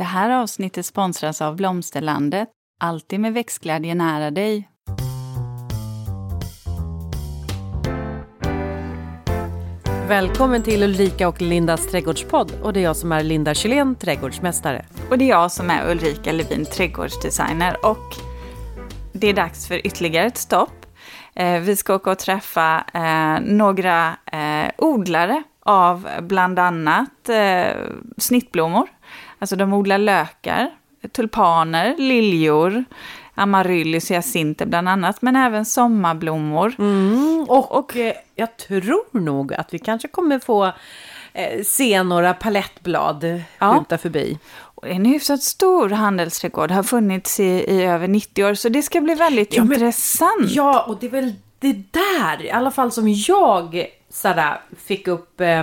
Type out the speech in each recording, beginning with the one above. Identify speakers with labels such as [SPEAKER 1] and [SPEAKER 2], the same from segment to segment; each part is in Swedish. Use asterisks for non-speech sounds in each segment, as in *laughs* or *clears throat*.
[SPEAKER 1] Det här avsnittet sponsras av Blomsterlandet. Alltid med växtglädje nära dig.
[SPEAKER 2] Välkommen till Ulrika och Lindas trädgårdspodd. Och det är jag som är Linda Kylén, trädgårdsmästare.
[SPEAKER 1] Och det är jag som är Ulrika Levin, trädgårdsdesigner. Och det är dags för ytterligare ett stopp. Eh, vi ska åka och träffa eh, några eh, odlare av bland annat snittblommor. Alltså de odlar lökar, tulpaner, liljor, amaryllis, hyacinter bland annat, men även sommarblommor.
[SPEAKER 2] Mm, och, och eh, jag tror nog att vi kanske kommer få eh, se några palettblad
[SPEAKER 1] Ja.
[SPEAKER 2] skjuta förbi.
[SPEAKER 1] En hyfsat stor handelsträdgård har funnits i, i över 90 år, så det ska bli väldigt
[SPEAKER 2] Ja, men-
[SPEAKER 1] intressant.
[SPEAKER 2] Ja, och det är väl det där, i alla fall som jag sådär, fick upp eh,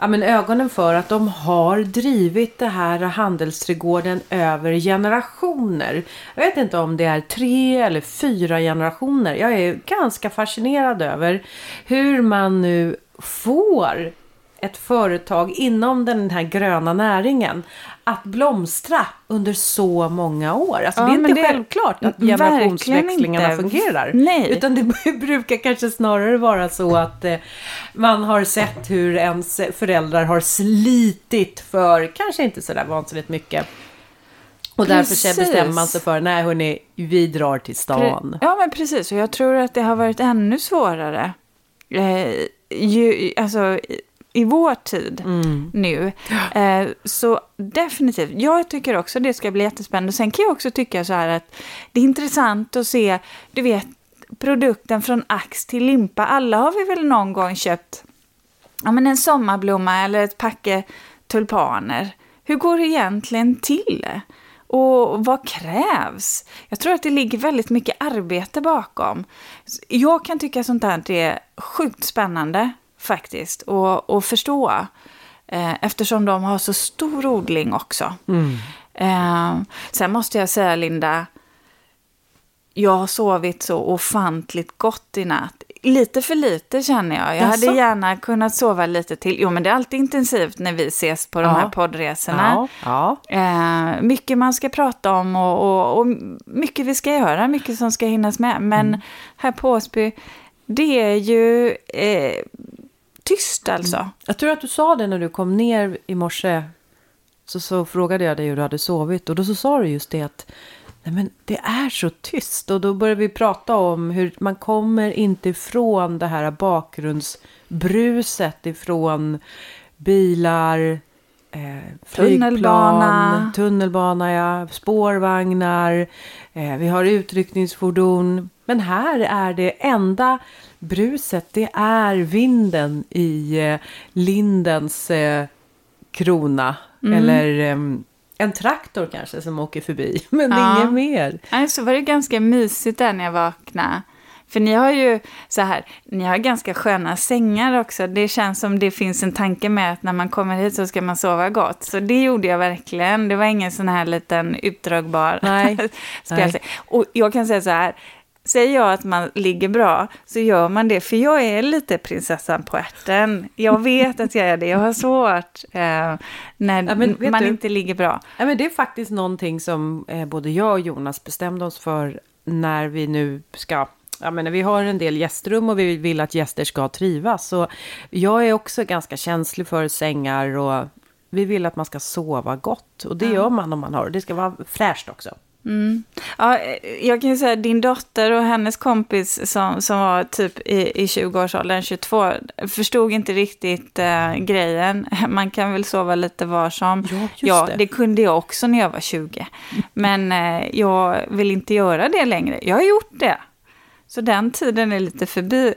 [SPEAKER 2] ja, men ögonen för att de har drivit det här handelsträdgården över generationer. Jag vet inte om det är tre eller fyra generationer. Jag är ganska fascinerad över hur man nu får ett företag inom den här gröna näringen att blomstra under så många år. Alltså
[SPEAKER 1] Ja,
[SPEAKER 2] det är inte
[SPEAKER 1] det-
[SPEAKER 2] självklart att generationsväxlingarna fungerar.
[SPEAKER 1] Nej.
[SPEAKER 2] Utan det *laughs* brukar kanske snarare vara så att eh, man har sett hur ens föräldrar har slitit för kanske inte sådär vansinnigt mycket. Och därför bestämmer man sig för, nej hörni, vi drar till stan.
[SPEAKER 1] Ja, men precis. Och jag tror att det har varit ännu svårare. Eh, ju, alltså, i, vår tid
[SPEAKER 2] Mm.
[SPEAKER 1] nu. Eh, så definitivt. Jag tycker också det ska bli jättespännande. Sen kan jag också tycka så här att det är intressant att se, du vet, produkten från ax till limpa. Alla har vi väl någon gång köpt ja, men en sommarblomma eller ett packe tulpaner. Hur går det egentligen till? Och vad krävs? Jag tror att det ligger väldigt mycket arbete bakom. Jag kan tycka sånt här är sjukt spännande faktiskt att att förstå. Eh, eftersom de har så stor odling också. Eh, sen måste jag säga Linda, jag har sovit så ofantligt gott i natt. Lite för lite känner jag. Jag hade gärna kunnat sova lite till. Jo, men det är alltid intensivt när vi ses på de
[SPEAKER 2] Ja.
[SPEAKER 1] här poddresorna.
[SPEAKER 2] Ja, ja.
[SPEAKER 1] Eh, mycket man ska prata om och, och, och mycket vi ska göra, mycket som ska hinnas med. Men
[SPEAKER 2] Mm.
[SPEAKER 1] här på Åsby, det är ju eh, tyst alltså. Mm.
[SPEAKER 2] Jag tror att du sa det när du kom ner i morse. Så, så frågade jag dig hur du hade sovit. Och då så sa du just det att nej men det är så tyst. Och då började vi prata om hur man kommer inte ifrån det här bakgrundsbruset ifrån bilar, eh,
[SPEAKER 1] Tunnelbana.
[SPEAKER 2] tunnelbana ja, spårvagnar. Eh, vi har utryckningsfordon. Men här är det enda bruset, det är vinden i eh, lindens eh, krona. Eller ehm, en traktor kanske som åker förbi. *laughs* Men
[SPEAKER 1] Ja.
[SPEAKER 2] inget mer.
[SPEAKER 1] Så var det ganska mysigt där när jag vaknade. För ni har ju så här, ni har ganska sköna sängar också. Det känns som det finns en tanke med att när man kommer hit så ska man sova gott. Så det gjorde jag verkligen. Det var ingen sån här liten utdragbar. *laughs*
[SPEAKER 2] Nej.
[SPEAKER 1] ska
[SPEAKER 2] Nej.
[SPEAKER 1] jag säga. Och jag kan säga så här, säger jag att man ligger bra så gör man det. För jag är lite prinsessan på ärten. Jag vet att jag är det. Jag har svårt eh, när
[SPEAKER 2] Ja, men
[SPEAKER 1] man
[SPEAKER 2] du-
[SPEAKER 1] inte ligger bra.
[SPEAKER 2] Ja, men det är faktiskt någonting som eh, både jag och Jonas bestämde oss för när vi nu ska Ja, men vi har en del gästrum och vi vill att gäster ska trivas. Så jag är också ganska känslig för sängar och vi vill att man ska sova gott. Och det gör man om man har. Det ska vara fräscht också.
[SPEAKER 1] Ja, eh, jag kan ju säga din dotter och hennes kompis som, som var typ i, i 20-årsåldern, 22, förstod inte riktigt eh, grejen. *laughs* Man kan väl sova lite var som.
[SPEAKER 2] Ja,
[SPEAKER 1] ja,
[SPEAKER 2] det.
[SPEAKER 1] det kunde jag också när jag var 20. Men eh, jag vill inte göra det längre. Jag har gjort det. Så den tiden är lite förbi.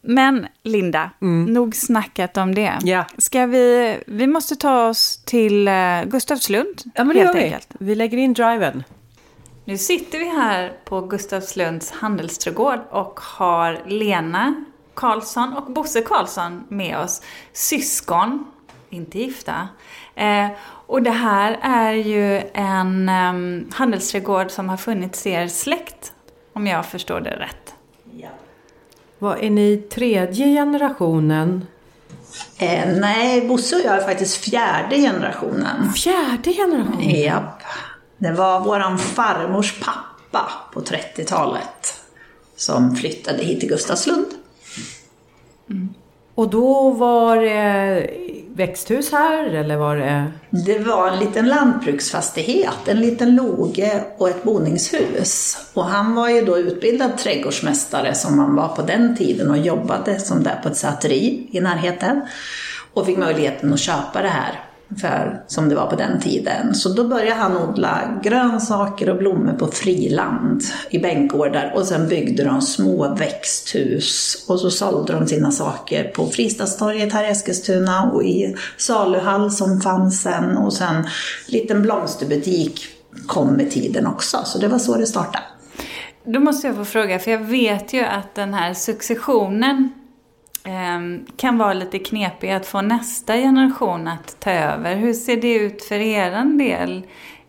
[SPEAKER 1] Men Linda, nog snackat om det.
[SPEAKER 2] Ja.
[SPEAKER 1] Ska vi, vi måste ta oss till eh, Gustavslund,
[SPEAKER 2] Ja, men det gör vi.
[SPEAKER 1] enkelt.
[SPEAKER 2] Vi lägger in driven.
[SPEAKER 1] Nu sitter vi här på Gustavslunds handelsträdgård och har Lena Karlsson och Bosse Karlsson med oss. Syskon, inte gifta. Eh, och det här är ju en um, handelsträdgård som har funnits i er släkt, om jag förstår det rätt.
[SPEAKER 2] Vad är ni tredje generationen?
[SPEAKER 3] Eh, nej, Bosse och jag är faktiskt fjärde generationen.
[SPEAKER 2] Fjärde generationen?
[SPEAKER 3] Japp. Det var våran farmors pappa på 30-talet som flyttade hit till Gustavslund.
[SPEAKER 2] Mm. Och då var det växthus här eller var det?
[SPEAKER 3] Det var en liten lantbruksfastighet, en liten loge och ett boningshus. Och han var ju då utbildad trädgårdsmästare som han var på den tiden och jobbade som där på ett säteri i närheten. Och fick möjligheten att köpa det här för, som det var på den tiden. Så då började han odla grönsaker och blommor på friland i bänkgårdar och sen byggde de små växthus och så sålde de sina saker på Fristadstorget här i Eskilstuna och i saluhall som fanns sen och sen en liten blomsterbutik kom med tiden också. Så det var så det startade.
[SPEAKER 1] Då måste jag få fråga, för jag vet ju att den här successionen Ehm, kan vara lite knepig att få nästa generation att ta över. Hur ser det ut för er del?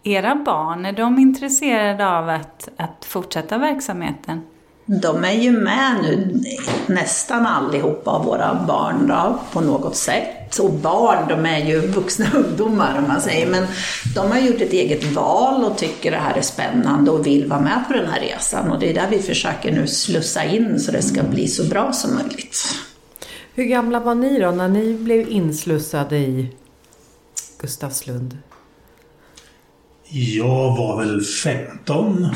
[SPEAKER 1] Era barn, är de intresserade av att, att fortsätta verksamheten?
[SPEAKER 3] De är ju med nu, nästan allihopa av våra barn då, på något sätt. Och barn, de är ju vuxna ungdomar om man säger. Men de har gjort ett eget val och tycker det här är spännande och vill vara med på den här resan. Och det är där vi försöker nu slussa in så det ska bli så bra som möjligt.
[SPEAKER 2] Hur gamla var ni då när ni blev inslussade i Gustavslund?
[SPEAKER 4] Jag var väl 15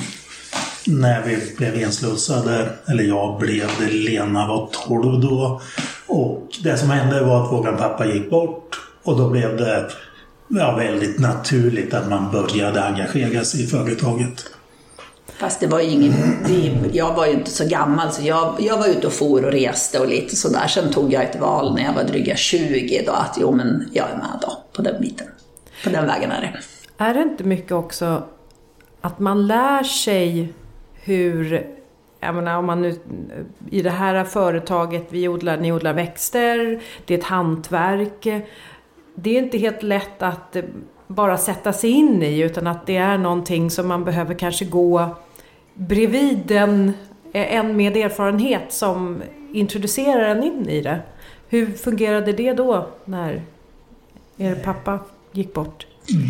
[SPEAKER 4] när vi blev inslussade. Eller jag blev det, Lena var 12 då. Och det som hände var att våran pappa gick bort och då blev det ja, väldigt naturligt att man började engagera sig i företaget.
[SPEAKER 3] Fast det var ju ingen, jag var ju inte så gammal så jag, jag var ute och for och reste och lite sådär. Sen tog jag ett val när jag var dryga 20 då att jo men jag är med då på den biten. På den vägen är det.
[SPEAKER 2] Är det inte mycket också att man lär sig hur jag menar om man nu, i det här företaget, vi odlar, ni odlar växter, det är ett hantverk. Det är inte helt lätt att bara sätta sig in i utan att det är någonting som man behöver kanske gå bredvid en, eh, en med erfarenhet som introducerar en in i det. Hur fungerade det då när er pappa gick bort?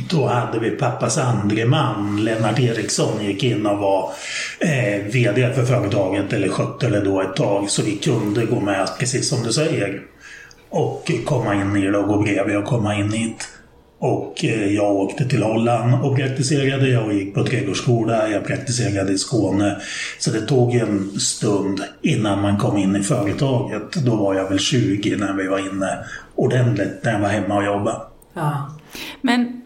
[SPEAKER 4] Då hade vi pappas andre man, Lennart Eriksson, gick in och var eh, VD för företaget, eller skötte det då ett tag, så vi kunde gå med, precis som du säger, och komma in i det och gå bredvid och komma in hit. Och eh, jag åkte till Holland och praktiserade. Jag gick på trädgårdsskola, jag praktiserade i Skåne. Så det tog en stund innan man kom in i företaget. Då var jag väl 20 när vi var inne ordentligt, när jag var hemma och jobbade.
[SPEAKER 1] Ja. Men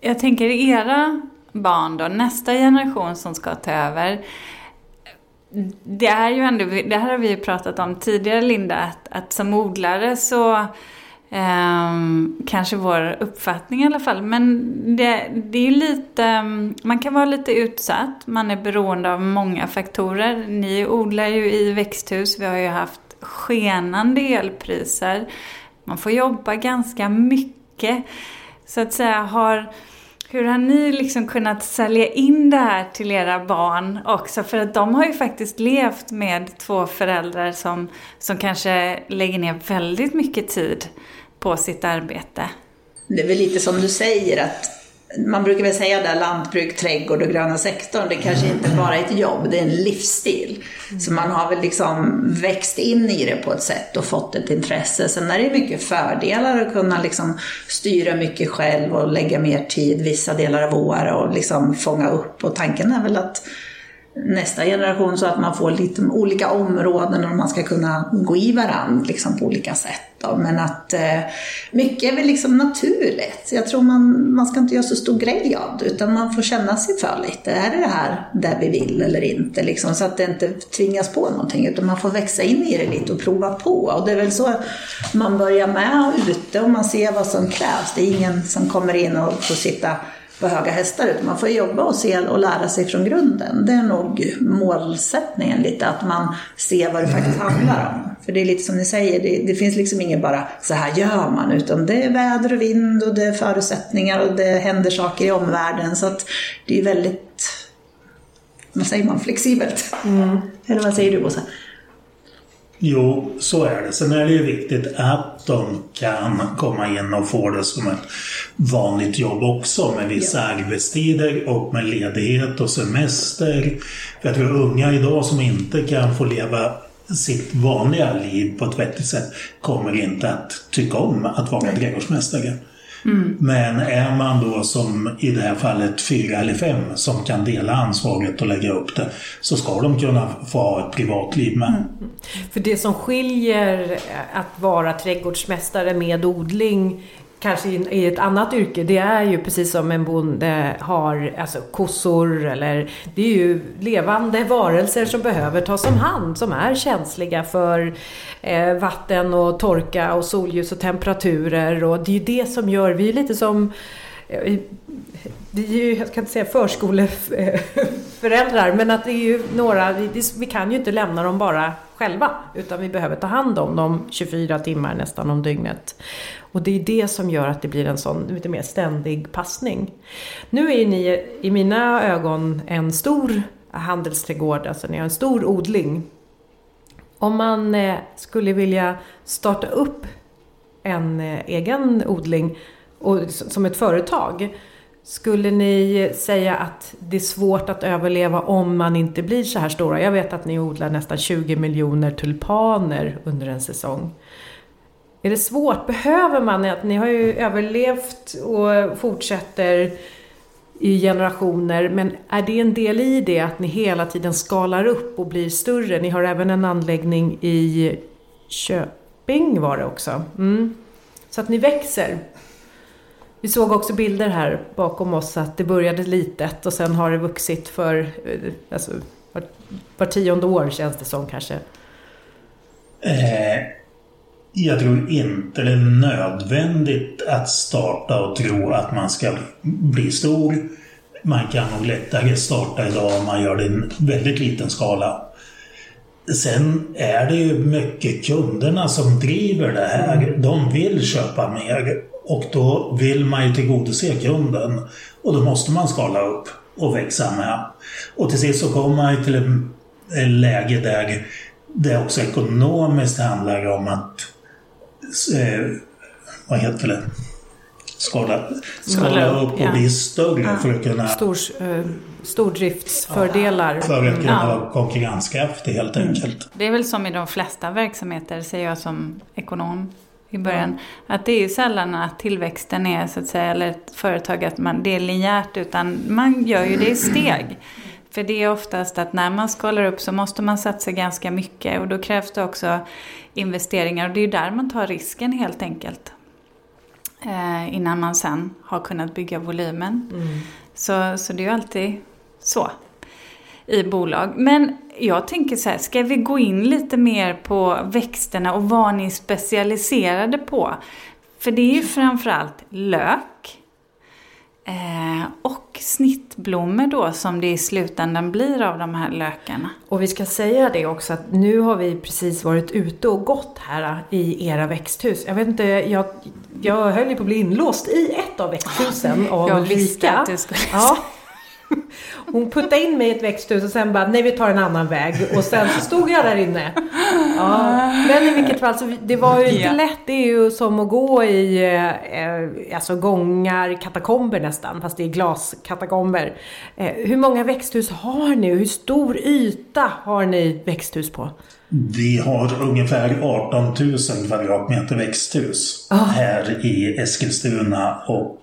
[SPEAKER 1] jag tänker era barn då, nästa generation som ska ta över. Det är ju ändå, det här har vi ju pratat om tidigare Linda, att, att som odlare så Um, kanske vår uppfattning i alla fall. Men det, det är ju lite, man kan vara lite utsatt. Man är beroende av många faktorer. Ni odlar ju i växthus. Vi har ju haft skenande elpriser. Man får jobba ganska mycket. Så att säga, har, hur har ni liksom kunnat sälja in det här till era barn också? För att de har ju faktiskt levt med två föräldrar som, som kanske lägger ner väldigt mycket tid på sitt arbete.
[SPEAKER 3] Det är väl lite som du säger att man brukar väl säga där lantbruk, trädgård och gröna sektorn, det kanske inte bara är ett jobb, det är en livsstil. Mm. Så man har väl liksom växt in i det på ett sätt och fått ett intresse. Sen är det mycket fördelar att kunna liksom styra mycket själv och lägga mer tid vissa delar av året och liksom fånga upp. Och tanken är väl att nästa generation så att man får lite olika områden och man ska kunna gå i varandra liksom på olika sätt. Då. Men att eh, mycket är väl liksom naturligt. Jag tror man, man ska inte göra så stor grej av det utan man får känna sig för lite. Är det det här där vi vill eller inte? Liksom, så att det inte tvingas på någonting utan man får växa in i det lite och prova på. Och det är väl så man börjar med ute och man ser vad som krävs. Det är ingen som kommer in och får sitta på höga hästar utan man får jobba och se och lära sig från grunden. Det är nog målsättningen lite, att man ser vad det faktiskt handlar om. För det är lite som ni säger, det, det finns liksom inget bara så här gör man, utan det är väder och vind och det är förutsättningar och det händer saker i omvärlden. Så att det är väldigt, vad säger man, flexibelt. Mm. Eller vad säger du Bosse?
[SPEAKER 4] Jo, så är det. Sen är det ju viktigt att de kan komma in och få det som ett vanligt jobb också med vissa ja. arbetstider och med ledighet och semester. För jag tror unga idag som inte kan få leva sitt vanliga liv på ett vettigt sätt kommer inte att tycka om att vara trädgårdsmästare. Mm. Men är man då som i det här fallet fyra eller fem som kan dela ansvaret och lägga upp det så ska de kunna få ha ett privatliv med. Mm.
[SPEAKER 2] För det som skiljer att vara trädgårdsmästare med odling kanske i ett annat yrke, det är ju precis som en bonde har alltså kossor eller det är ju levande varelser som behöver tas om hand, som är känsliga för eh, vatten och torka och solljus och temperaturer och det är ju det som gör, vi är lite som eh, vi är ju, jag ska inte säga förskoleföräldrar, men att det är ju några, vi, vi kan ju inte lämna dem bara själva, utan vi behöver ta hand om dem 24 timmar nästan om dygnet. Och det är det som gör att det blir en sån lite mer ständig passning. Nu är ni i mina ögon en stor handelsträdgård, alltså ni har en stor odling. Om man eh, skulle vilja starta upp en eh, egen odling och, som ett företag, skulle ni säga att det är svårt att överleva om man inte blir så här stora? Jag vet att ni odlar nästan 20 miljoner tulpaner under en säsong. Är det svårt? Behöver man att ni har ju överlevt och fortsätter i generationer, men är det en del i det att ni hela tiden skalar upp och blir större? Ni har även en anläggning i Köping var det också. Mm. Så att ni växer. Vi såg också bilder här bakom oss att det började litet och sen har det vuxit för eh, alltså, var, var tionde år känns det som kanske.
[SPEAKER 4] Eh, jag tror inte det är nödvändigt att starta och tro att man ska bli stor. Man kan nog lättare starta idag om man gör det i en väldigt liten skala. Sen är det ju mycket kunderna som driver det här. De vill köpa mer och då vill man ju tillgodose kunden. Och då måste man skala upp och växa med. Och till sist så kommer man ju till ett läge där det också ekonomiskt handlar om att eh, vad heter det? Skala, skala upp och bli större ja. för att kunna...
[SPEAKER 2] Stor, eh, stordriftsfördelar.
[SPEAKER 4] För att kunna ja. vara konkurrenskraftig helt mm. enkelt.
[SPEAKER 1] Det är väl som i de flesta verksamheter, säger jag som ekonom i början. Att det är ju sällan att tillväxten är så att säga, eller ett företag att man, det är linjärt utan man gör ju det i steg. För det är oftast att när man skalar upp så måste man satsa ganska mycket och då krävs det också investeringar och det är ju där man tar risken helt enkelt. Eh, innan man sen har kunnat bygga volymen. Mm. Så, så det är ju alltid så i bolag. Men jag tänker så här, ska vi gå in lite mer på växterna och vad ni är specialiserade på? För det är ju framförallt lök eh, och snittblommor då som det i slutändan blir av de här lökarna.
[SPEAKER 2] Och vi ska säga det också att nu har vi precis varit ute och gått här i era växthus. Jag vet inte, jag, jag höll ju på att bli inlåst i ett av växthusen *laughs* av
[SPEAKER 1] Jag visste att du skulle
[SPEAKER 2] ja. *laughs* Hon puttade in mig i ett växthus och sen bara, nej vi tar en annan väg. Och sen så stod jag där inne. Ja. Men i vilket fall, så det var ju inte lätt. Det är ju som att gå i eh, alltså gångar, katakomber nästan. Fast det är glaskatakomber. Eh, hur många växthus har ni? Hur stor yta har ni växthus på?
[SPEAKER 4] Vi har ungefär 18 000 kvadratmeter växthus ah. här i Eskilstuna och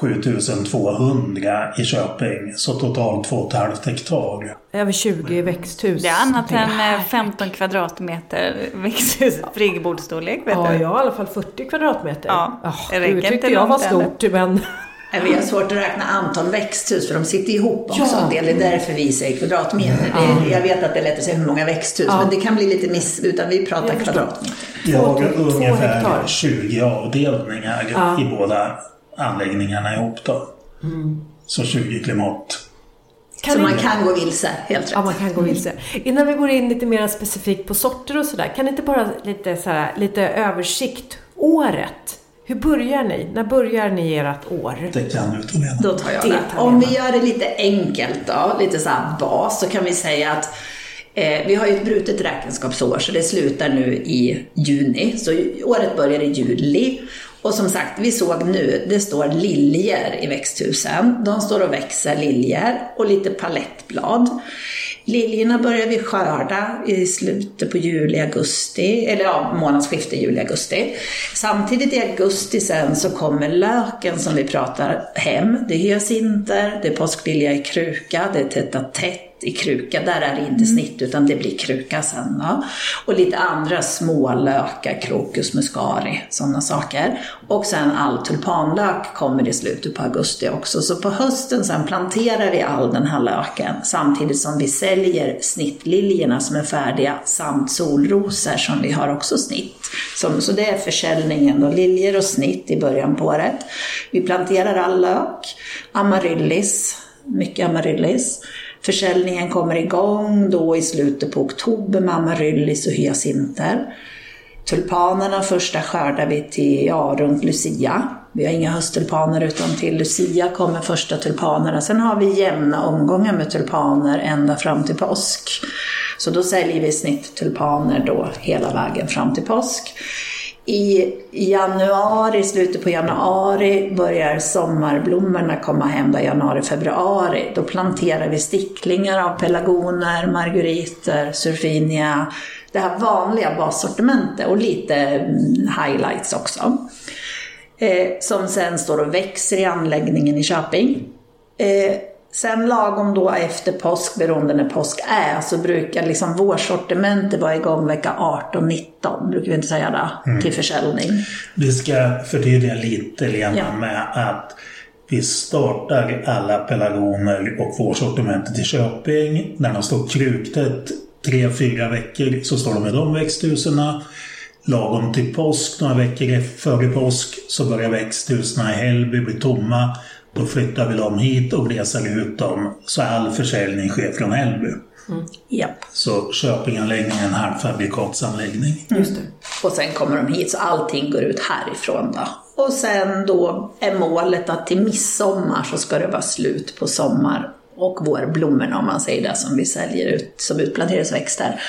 [SPEAKER 4] 7200 i Köping, så totalt 2,5 hektar.
[SPEAKER 2] Över 20 växthus.
[SPEAKER 1] Det är annat än 15 kvadratmeter *laughs* växthus, friggebodsstorlek.
[SPEAKER 2] Ja, jag har i alla fall 40 kvadratmeter.
[SPEAKER 1] Ja,
[SPEAKER 2] oh, det räcker tyckte jag var stort, eller? men...
[SPEAKER 3] Vi har svårt att räkna antal växthus för de sitter ihop också ja. en del. Det är därför vi säger kvadratmeter. Ja. jag vet att det är lätt att säga hur många växthus, ja. men det kan bli lite miss, utan vi pratar kvadratmeter.
[SPEAKER 4] Vi har ungefär 20 avdelningar i båda anläggningarna ihop då. Mm. Så 20 klimat.
[SPEAKER 3] Kan så man kan gå vilse, helt rätt.
[SPEAKER 2] Ja, man kan gå vilse. Innan vi går in lite mer specifikt på sorter och sådär, kan ni inte bara lite, så lite översikt, året? Hur börjar ni? När börjar ni ert år?
[SPEAKER 4] Det kan du ta
[SPEAKER 3] Då tar jag det. det. Om vi gör det lite enkelt då, lite så bas, så kan vi säga att Eh, vi har ju ett brutet räkenskapsår så det slutar nu i juni. Så året börjar i juli. Och som sagt, vi såg nu, det står liljer i växthusen. De står och växer, liljer, och lite palettblad. Liljorna börjar vi skörda i slutet på juli, augusti, eller ja, månadsskiftet juli, augusti. Samtidigt i augusti sen så kommer löken som vi pratar hem. Det är hyacinter, det är påsklilja i kruka, det är tätt tätt i kruka. Där är det inte snitt utan det blir kruka sen. Då. Och lite andra små lökar, krokus muscari, sådana saker. Och sen all tulpanlök kommer i slutet på augusti också. Så på hösten sen planterar vi all den här löken samtidigt som vi säljer snittliljorna som är färdiga samt solrosor som vi har också snitt. Så, det är försäljningen då, liljor och snitt i början på året. Vi planterar all lök, amaryllis, mycket amaryllis. Försäljningen kommer igång då i slutet på oktober med amaryllis och hyacinter. Tulpanerna första skördar vi till, ja, runt Lucia. Vi har inga hösttulpaner utan till Lucia kommer första tulpanerna. Sen har vi jämna omgångar med tulpaner ända fram till påsk. Så då säljer vi snitttulpaner då hela vägen fram till påsk. I januari, slutet på januari, börjar sommarblommorna komma hem, då januari, februari. Då planterar vi sticklingar av pelargoner, marguriter, surfinia, det här vanliga bassortimentet och lite mm, highlights också. Eh, som sen står och växer i anläggningen i Köping. Eh, Sen lagom då efter påsk, beroende när påsk är, så brukar liksom vårsortimentet vara igång vecka 18-19, brukar vi inte säga det, mm. till försäljning.
[SPEAKER 4] Vi ska förtydliga lite Lena ja. med att vi startar alla pelargoner och vårsortimentet i Köping. När de står kruktätt tre, fyra veckor så står de i de växthusen. Lagom till påsk, några veckor före påsk, så börjar växthusen i Hällby bli tomma. Då flyttar vi dem hit och glesar ut dem så all försäljning sker från Hällby.
[SPEAKER 3] Mm. Yep.
[SPEAKER 4] Så Köpinganläggningen är en halvfabrikatsanläggning.
[SPEAKER 3] Just det. Och sen kommer de hit så allting går ut härifrån då. Och sen då är målet att till midsommar så ska det vara slut på sommar och vårblommorna om man säger det som vi säljer ut som utplanteringsväxter.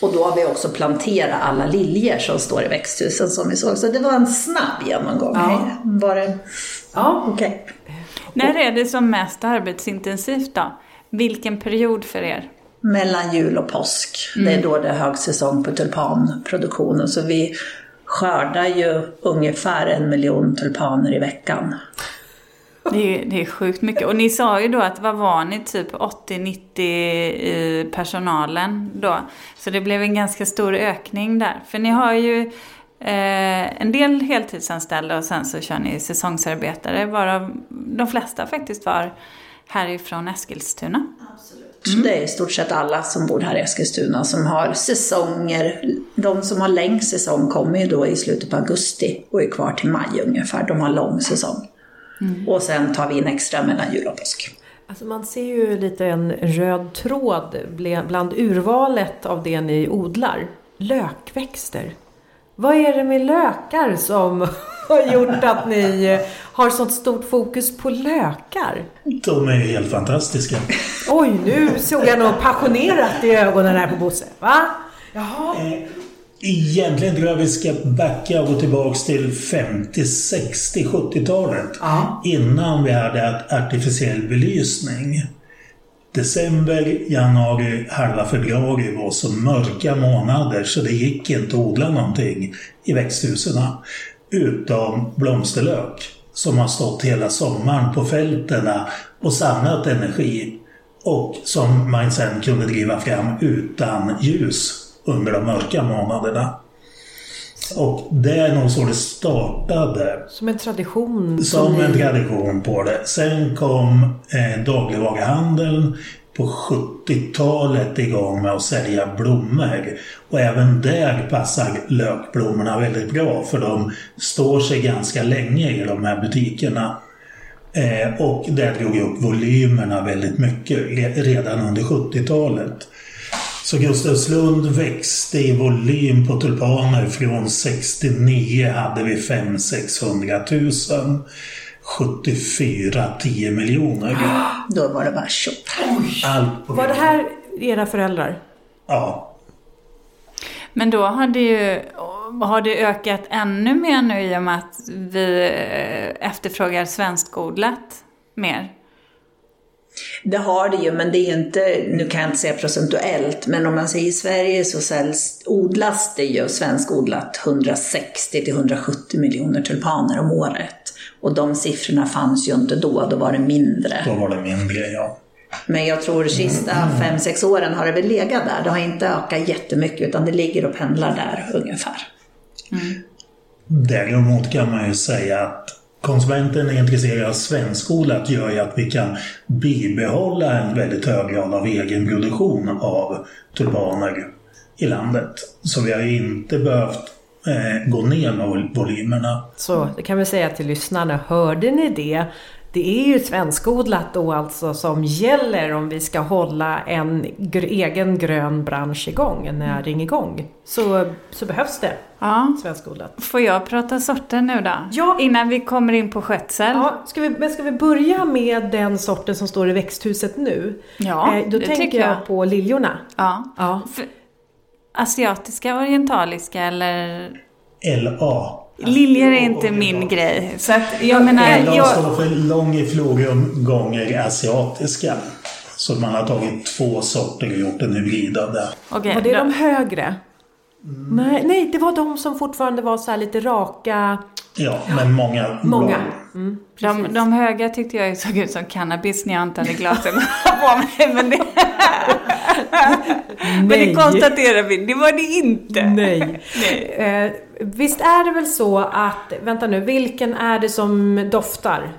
[SPEAKER 3] Och då har vi också planterat alla liljor som står i växthusen som vi såg. Så det var en snabb genomgång. Ja. Var det...
[SPEAKER 2] Ja, okej. Okay.
[SPEAKER 1] När är det som mest arbetsintensivt då? Vilken period för er?
[SPEAKER 3] Mellan jul och påsk. Mm. Det är då det är högsäsong på tulpanproduktionen. Så vi skördar ju ungefär en miljon tulpaner i veckan.
[SPEAKER 1] Det är, det är sjukt mycket. Och ni sa ju då att vad var ni, typ 80-90 i personalen då? Så det blev en ganska stor ökning där. För ni har ju Eh, en del heltidsanställda och sen så kör ni säsongsarbetare varav de flesta faktiskt var härifrån Eskilstuna.
[SPEAKER 3] Absolut. Mm. Det är i stort sett alla som bor här i Eskilstuna som har säsonger. De som har längst säsong kommer ju då i slutet på augusti och är kvar till maj ungefär. De har lång säsong. Mm. Och sen tar vi in extra mellan jul och påsk.
[SPEAKER 2] Alltså man ser ju lite en röd tråd bland urvalet av det ni odlar. Lökväxter. Vad är det med lökar som *laughs* har gjort att ni har sånt stort fokus på lökar?
[SPEAKER 4] De är helt fantastiska.
[SPEAKER 2] Oj, nu såg jag något passionerat i ögonen här på Bosse. Va? Jaha. Eh,
[SPEAKER 4] egentligen tror jag vi ska backa och gå tillbaks till 50, 60, 70-talet. Innan vi hade artificiell belysning. December, januari, halva februari var så mörka månader så det gick inte att odla någonting i växthusen. Utom blomsterlök som har stått hela sommaren på fälten och samlat energi och som man sen kunde driva fram utan ljus under de mörka månaderna. Och det är nog så det startade.
[SPEAKER 2] Som en tradition?
[SPEAKER 4] Som en tradition på det. Sen kom eh, dagligvaruhandeln på 70-talet igång med att sälja blommor. Och även där passar lökblommorna väldigt bra för de står sig ganska länge i de här butikerna. Eh, och det drog upp volymerna väldigt mycket redan under 70-talet. Så Gustavslund växte i volym på tulpaner från 69 hade vi 500-600 000. 74 10 miljoner.
[SPEAKER 3] Då var det bara tjock.
[SPEAKER 2] Var det här era föräldrar?
[SPEAKER 4] Ja,
[SPEAKER 1] Men då har det ju har det ökat ännu mer nu i och med att vi eh, efterfrågar svenskodlat mer.
[SPEAKER 3] Det har det ju, men det är inte, nu kan jag inte säga procentuellt, men om man säger i Sverige så säljs, odlas det ju svenskodlat 160 till 170 miljoner tulpaner om året. Och de siffrorna fanns ju inte då, då var det mindre.
[SPEAKER 4] då var det mindre, ja.
[SPEAKER 3] Men jag tror de sista 5-6 åren har det väl legat där. Det har inte ökat jättemycket utan det ligger och pendlar där ungefär.
[SPEAKER 4] Däremot kan man ju säga att konsumenten är intresserad av svenskodlat gör ju att vi kan bibehålla en väldigt hög grad av egen produktion av tulpaner i landet. Så vi har ju inte behövt eh, gå ner med volymerna.
[SPEAKER 2] Så det kan vi säga till lyssnarna, hörde ni det? Det är ju svenskodlat då alltså som gäller om vi ska hålla en gr- egen grön bransch igång, en näring igång. Så, så behövs det
[SPEAKER 1] Ja.
[SPEAKER 2] svenskodlat.
[SPEAKER 1] Får jag prata sorter nu då?
[SPEAKER 2] Ja.
[SPEAKER 1] Innan vi kommer in på skötsel.
[SPEAKER 2] Ja, ska vi, men ska vi börja med den sorten som står i växthuset nu?
[SPEAKER 1] Ja,
[SPEAKER 2] Eh, då
[SPEAKER 1] det
[SPEAKER 2] tänker jag
[SPEAKER 1] jag.
[SPEAKER 2] på liljorna.
[SPEAKER 1] Ja.
[SPEAKER 2] Ja.
[SPEAKER 1] Asiatiska, orientaliska eller...
[SPEAKER 4] LA.
[SPEAKER 1] Liljor är inte min grej. Så att jag menar...
[SPEAKER 4] LA
[SPEAKER 1] Jag,
[SPEAKER 4] står för longiflorium gånger asiatiska. Så man har tagit två sorter och gjort en hybrid av det.
[SPEAKER 1] Okej,
[SPEAKER 2] Var det de högre? Nej, nej, det var de som fortfarande var så här lite raka.
[SPEAKER 4] Ja, men många.
[SPEAKER 2] Många. Mm,
[SPEAKER 1] De, de höga tyckte jag såg ut som cannabis när jag inte hade glasögon *laughs* på mig. Men det, *laughs* men det
[SPEAKER 2] Nej.
[SPEAKER 1] konstaterar vi, det var det inte.
[SPEAKER 2] Nej. Eh, visst är det väl så att, vänta nu, vilken är det som doftar?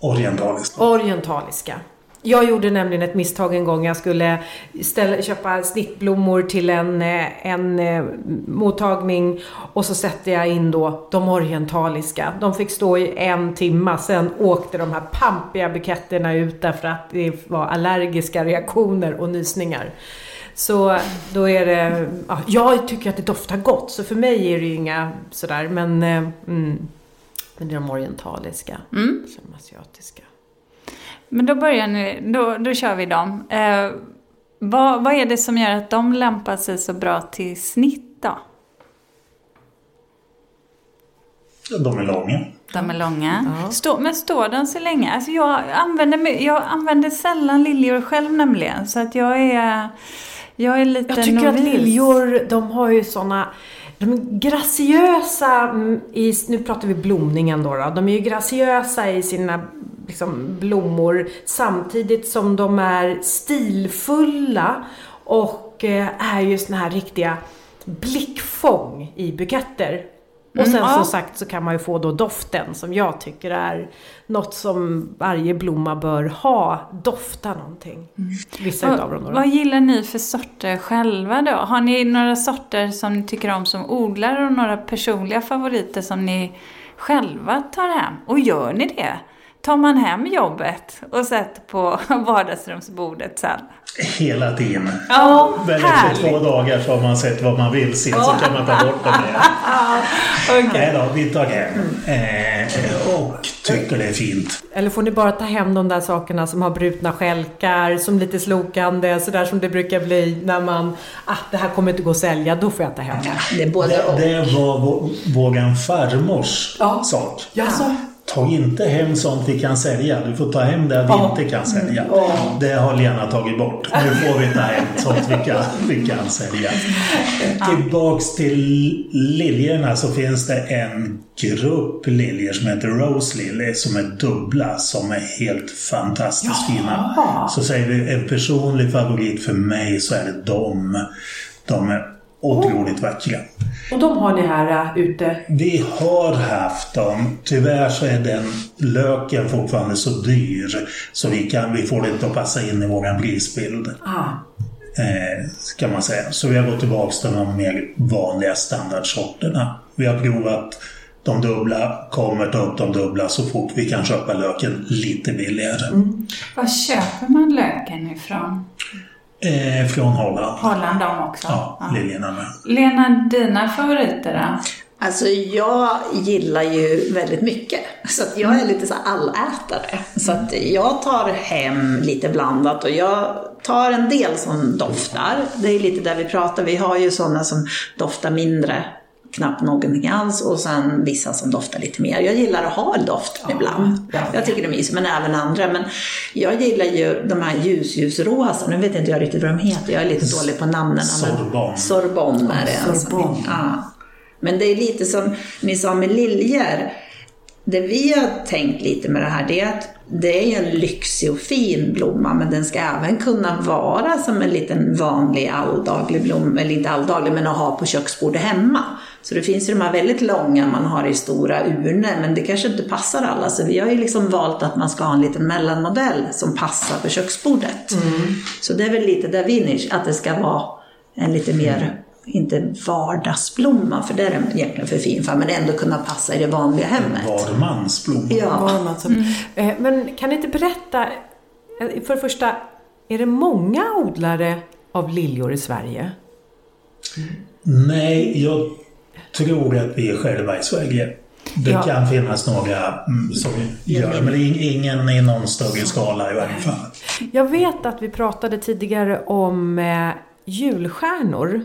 [SPEAKER 4] Orientaliskt.
[SPEAKER 2] Orientaliska. Jag gjorde nämligen ett misstag en gång. Jag skulle ställa, köpa snittblommor till en, eh, en eh, mottagning och så sätter jag in då de orientaliska. De fick stå i en timma, sen åkte de här pampiga buketterna ut därför att det var allergiska reaktioner och nysningar. Så då är det, ja, jag tycker att det doftar gott så för mig är det ju inga sådär men, eh, mm, men det är de orientaliska,
[SPEAKER 1] Mm.
[SPEAKER 2] asiatiska.
[SPEAKER 1] Men då börjar ni, då, då kör vi dem. Eh, vad, vad är det som gör att de lämpar sig så bra till snitt då?
[SPEAKER 4] De är långa.
[SPEAKER 1] De är långa.
[SPEAKER 2] Ja.
[SPEAKER 1] Stå, men står de så länge? Alltså jag, använder, jag använder sällan liljor själv nämligen. Så att jag är, jag är lite
[SPEAKER 2] Jag tycker att
[SPEAKER 1] novis.
[SPEAKER 2] liljor, de har ju såna de är graciösa mm, i, nu pratar vi blomningen då, då. De är ju graciösa i sina liksom, blommor samtidigt som de är stilfulla och eh, är ju såna här riktiga blickfång i buketter. Och
[SPEAKER 1] Mm,
[SPEAKER 2] sen
[SPEAKER 1] ja.
[SPEAKER 2] som sagt så kan man ju få då doften som jag tycker är något som varje blomma bör ha. Dofta någonting. Vissa utav dem då.
[SPEAKER 1] vad gillar ni för sorter själva då? Har ni några sorter som ni tycker om som odlare och några personliga favoriter som ni själva tar hem? Och gör ni det? Tar man hem jobbet och sätter på *laughs* vardagsrumsbordet sen?
[SPEAKER 4] Hela tiden.
[SPEAKER 1] Ja,
[SPEAKER 4] Men efter två dagar så har man sett vad man vill se så kan man ta bort det med. *laughs*
[SPEAKER 1] Okej.
[SPEAKER 4] Nej då, vi tar hem. Eh, och tycker det är fint.
[SPEAKER 2] Eller får ni bara ta hem de där sakerna som har brutna skälkar, som lite slokande, sådär som det brukar bli när man, ah det här kommer inte gå att sälja, då får jag ta hem det.
[SPEAKER 3] Det är både.
[SPEAKER 4] Det, det var vå- våran farmors
[SPEAKER 2] Ja.
[SPEAKER 4] sak.
[SPEAKER 2] Jaså?
[SPEAKER 4] Ta inte hem sånt vi kan sälja. Du får ta hem det vi
[SPEAKER 2] Ja.
[SPEAKER 4] inte kan sälja. Det har Lena tagit bort. Nu får vi ta hem sånt vi kan, vi kan sälja. Tillbaks till liljorna så finns det en grupp liljor som heter Rose Lily som är dubbla som är helt fantastiskt fina. Så säger vi en personlig favorit för mig så är det de. De är otroligt vackra.
[SPEAKER 2] Och de har ni här äh, ute?
[SPEAKER 4] Vi har haft dem. Tyvärr så är den löken fortfarande så dyr så vi, kan, vi får det inte att passa in i våran prisbild.
[SPEAKER 2] Ah.
[SPEAKER 4] Eh, kan man säga. Så vi har gått tillbaka till de mer vanliga standardsorterna. Vi har provat de dubbla, kommer ta upp de dubbla så fort vi kan köpa löken lite billigare.
[SPEAKER 1] Var köper man löken ifrån?
[SPEAKER 4] Eh, från Holland.
[SPEAKER 1] Holland de också?
[SPEAKER 4] Ja, liljorna med.
[SPEAKER 1] Lena, dina favoriter då?
[SPEAKER 3] Alltså jag gillar ju väldigt mycket. Så att jag är lite så allätare. Så att jag tar hem lite blandat och jag tar en del som doftar. Det är lite där vi pratar. Vi har ju sådana som doftar mindre knappt någonting alls och sen vissa som doftar lite mer. Jag gillar att ha doften ibland. Jag tycker det är mysigt, men även andra. Men jag gillar ju de här ljusljusrosa, nu vet inte jag riktigt vad de heter, jag är lite dålig på namnen.
[SPEAKER 4] Sorbonne.
[SPEAKER 3] Sorbonne är det.
[SPEAKER 2] Sorbonne.
[SPEAKER 3] Ja. Men det är lite som ni sa med liljor. Det vi har tänkt lite med det här, det är att det är en lyxig och fin blomma, men den ska även kunna vara som en liten vanlig alldaglig blomma, eller inte alldaglig, men att ha på köksbordet hemma. Så det finns ju de här väldigt långa man har i stora urnor, men det kanske inte passar alla. Så vi har ju liksom valt att man ska ha en liten mellanmodell som passar på köksbordet. Så det är väl lite där vi nisch, att det ska vara en lite mer, inte vardagsblomma, för det är den egentligen för fin för, men ändå kunna passa i det vanliga hemmet.
[SPEAKER 4] Varmansblomma.
[SPEAKER 3] Ja.
[SPEAKER 2] Som, eh, Men kan ni inte berätta, eh, för det första, är det många odlare av liljor i Sverige?
[SPEAKER 4] Nej, jag tror att vi är själva i Sverige. Det
[SPEAKER 2] Ja.
[SPEAKER 4] kan finnas några mm, som gör det, men det är ingen i någon större skala i varje fall.
[SPEAKER 2] Jag vet att vi pratade tidigare om eh, julstjärnor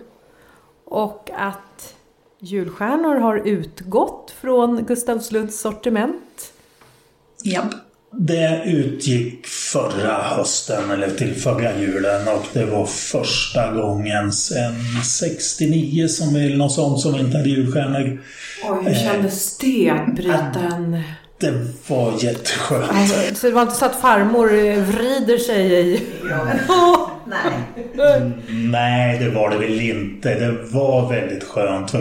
[SPEAKER 2] och att julstjärnor har utgått från Gustavslunds sortiment.
[SPEAKER 3] Japp.
[SPEAKER 4] Det utgick förra hösten, eller till förra julen, och det var första gången sedan 69 som vi, något sånt som inte hade julstjärnor.
[SPEAKER 2] Oj, hur kändes det att bryta en...
[SPEAKER 4] Det var jätteskönt.
[SPEAKER 2] Alltså, så det var inte så att farmor vrider sig i... *laughs*
[SPEAKER 3] Nej.
[SPEAKER 4] Nej, det var det väl inte. Det var väldigt skönt.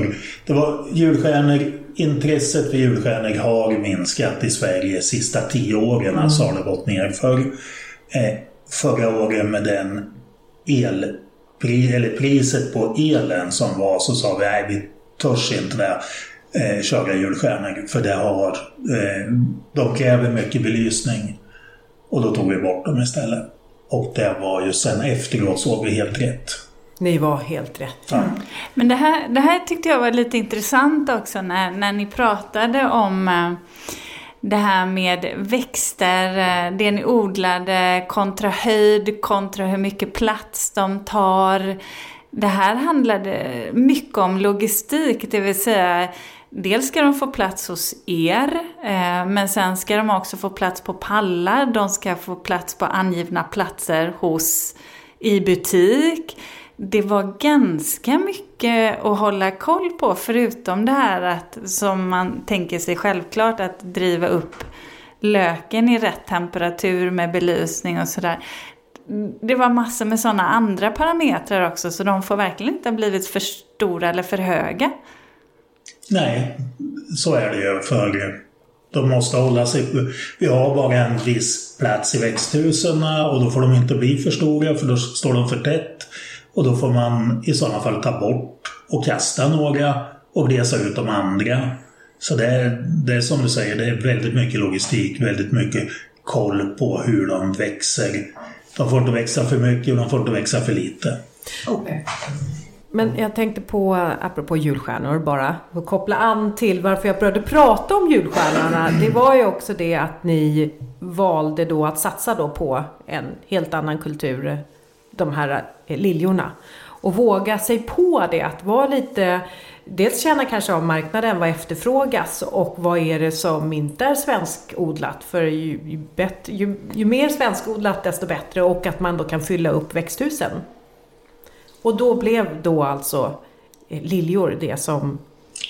[SPEAKER 4] Det var julstjärnor, intresset för julstjärnor har minskat i Sverige de sista tio åren. Alltså har det gått ner. För, eh, förra året med den el, pri, eller priset på elen som var så sa vi nej, vi törs inte det. Eh, köra julstjärnor för det har, eh, de kräver mycket belysning. Och då tog vi bort dem istället. Och det var ju sen efteråt såg vi helt rätt.
[SPEAKER 2] Ni var helt rätt.
[SPEAKER 4] Ja.
[SPEAKER 1] Men det här, det här tyckte jag var lite intressant också när, när ni pratade om eh, det här med växter, eh, det ni odlade kontra höjd, kontra hur mycket plats de tar. Det här handlade mycket om logistik, det vill säga Dels ska de få plats hos er, eh, men sen ska de också få plats på pallar, de ska få plats på angivna platser hos i butik. Det var ganska mycket att hålla koll på förutom det här att som man tänker sig självklart att driva upp löken i rätt temperatur med belysning och sådär. Det var massor med sådana andra parametrar också så de får verkligen inte ha blivit för stora eller för höga.
[SPEAKER 4] Nej, så är det ju. För de måste hålla sig... Vi har bara en viss plats i växthusen och då får de inte bli för stora för då står de för tätt. Och då får man i sådana fall ta bort och kasta några och resa ut de andra. Så det är, det är som du säger, det är väldigt mycket logistik, väldigt mycket koll på hur de växer. De får inte växa för mycket och de får inte växa för lite.
[SPEAKER 2] Men jag tänkte på, apropå julstjärnor bara, och koppla an till varför jag började prata om julstjärnorna. Det var ju också det att ni valde då att satsa då på en helt annan kultur, de här eh, liljorna. Och våga sig på det, att vara lite, dels känna kanske av marknaden, vad efterfrågas och vad är det som inte är svenskodlat. För ju, ju, bättre, ju, ju mer svenskodlat desto bättre och att man då kan fylla upp växthusen. Och då blev då alltså eh, liljor det som...